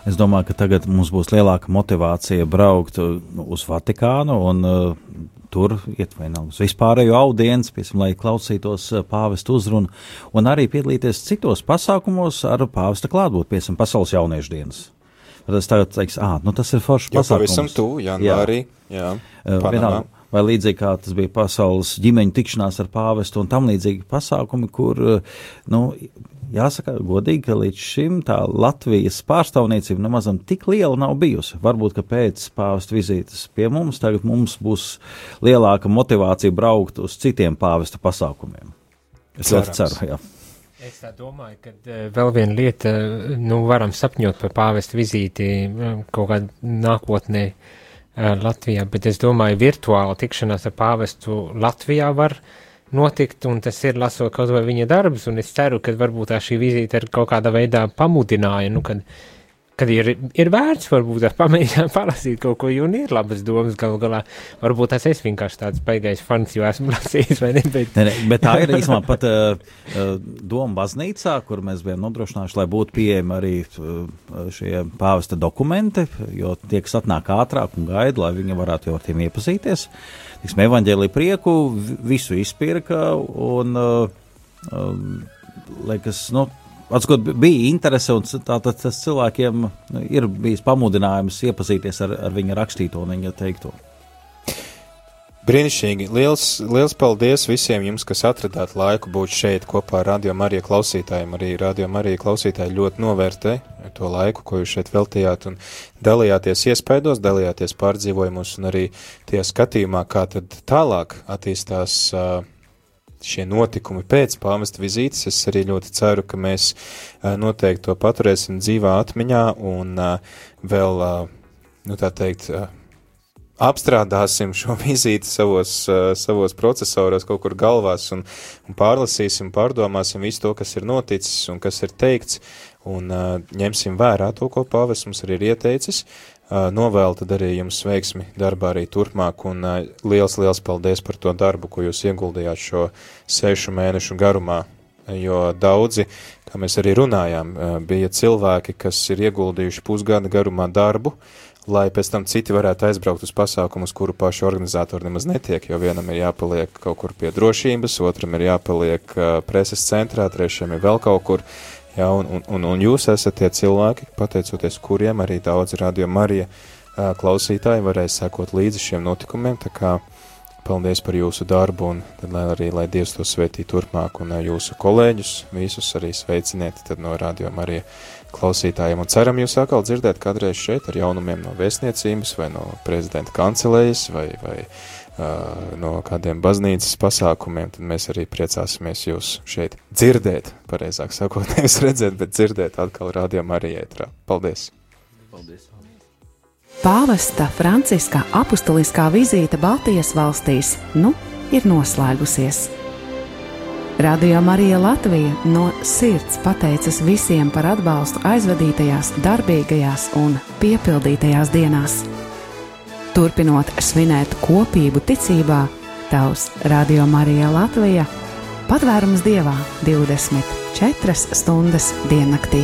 Es domāju, ka tagad mums būs lielāka motivācija braukt uh, uz Vatikānu un uh, tur iet nav uz vispārējo audienci, piemēram, lai klausītos uh, pāvesta uzrunu un arī piedalīties citos pasākumos ar pāvesta klātbūtni, piemēram, Pasaules jauniešu dienas. Tad es tagad teikšu, ah, nu tas ir foršs Jau pasākums. pavisam tuvu, janvārī. Jā, Panamā. vienalga, Vai līdzīgi kā tas bija pasaules ģimeņu tikšanās ar pāvestu un tam līdzīgi pasākumi, kur, nu, jāsaka, godīgi, ka līdz šim tā Latvijas pārstāvniecība nemazam tik liela nav bijusi. Varbūt, ka pēc pāvesta vizītes pie mums tagad mums būs lielāka motivācija braukt uz citiem pāvesta pasākumiem. Es ļoti Cerams. ceru, jā. Es tā domāju, ka uh, vēl viena lieta, nu, varam sapņot par pāvestu vizīti uh, kaut kādā nākotnē uh, Latvijā, bet es domāju, virtuāla tikšanās ar pāvestu Latvijā var notikt, un tas ir lasot kaut vai viņa darbus, un es ceru, ka varbūt tā šī vizīte ir kaut kādā veidā pamudināja, nu, kad, kad ir, ir vērts varbūt pamēģināt palasīt kaut ko, un ir labas domas galu galā. Varbūt tas es vienkārši tāds baigais fans, jo esmu lasījis, vai ne, bet Ne, ne, bet tā ir īstenībā pat uh, uh, Doma baznīcā, kur mēs bijām nodrošinājuši, lai būtu pieejami arī uh, šie pāvesta dokumenti, jo tie, kas atnāk ātrāk un gaida, lai viņi varētu jau ar tiem iepazīties. Tiksim, evaņģēlī prieku vi- visu izpirka un, uh, um, liekas, nu, Atskot, bija interese, un tātad tas cilvēkiem nu, ir bijis pamudinājums iepazīties ar, ar viņa rakstīto un viņa teikto. Brīnišķīgi. Liels, liels paldies visiem jums, kas atradāt laiku būt šeit kopā ar Radio Mariju klausītājiem. Arī Radio Mariju klausītāji ļoti novērtē to laiku, ko jūs šeit veltījāt un dalījāties iespaidos, dalījāties pārdzīvojumus un arī tie skatījumā, kā tad tālāk attīstās uh, šie notikumi pēc pāvesta vizītes. Es arī ļoti ceru, ka mēs noteikti to paturēsim dzīvā atmiņā un vēl, nu tā teikt, apstrādāsim šo vizīti savos, savos procesoros, kaut kur galvās un, un pārlasīsim, pārdomāsim visu to, kas ir noticis un kas ir teikts, un ņemsim vērā to, ko pāvis mums arī ir ieteicis. Uh, novēlu tad arī jums veiksmi darbā arī turpmāk, un uh, liels, liels paldies par to darbu, ko jūs ieguldījāt šo sešu mēnešu garumā, jo daudzi, kā mēs arī runājām, uh, bija cilvēki, kas ir ieguldījuši pusgada garumā darbu, uh, lai pēc tam citi varētu aizbraukt uz pasākumus, kuru paši organizatori nemaz netiek, jo vienam ir jāpaliek kaut kur pie drošības, otram ir jāpaliek uh, preses centrā, trešajam ir vēl kaut kur. Jā, un, un, un, un jūs esat tie cilvēki, pateicoties kuriem arī daudz radio Marija klausītāji varēs sekot līdzi šiem notikumiem, tā kā paldies par jūsu darbu un tad lai arī, lai Dievs to svētī turpmāk un jūsu kolēģus visus arī sveiciniet no radio Marija klausītājiem. Un ceram jūs atkal dzirdēt kādreiz šeit ar jaunumiem no vēstniecības vai no prezidenta kancelējas vai, vai no kādiem baznīcas pasākumiem, tad mēs arī priecāsimies jūs šeit dzirdēt, pareizāk sakot, nevis redzēt, bet dzirdēt atkal rādījumā arī ētrā. Paldies! Paldies! Pāvesta Franciska apustuliskā vizīte Baltijas valstīs nu ir noslēgusies. Radio Marija Latvija no sirds pateicas visiem par atbalstu aizvadītajās, darbīgajās un piepildītajās dienās. Turpinot svinēt kopību ticībā, Tavs Radio Marija Latvija patvērums dievā 24 stundas diennaktī.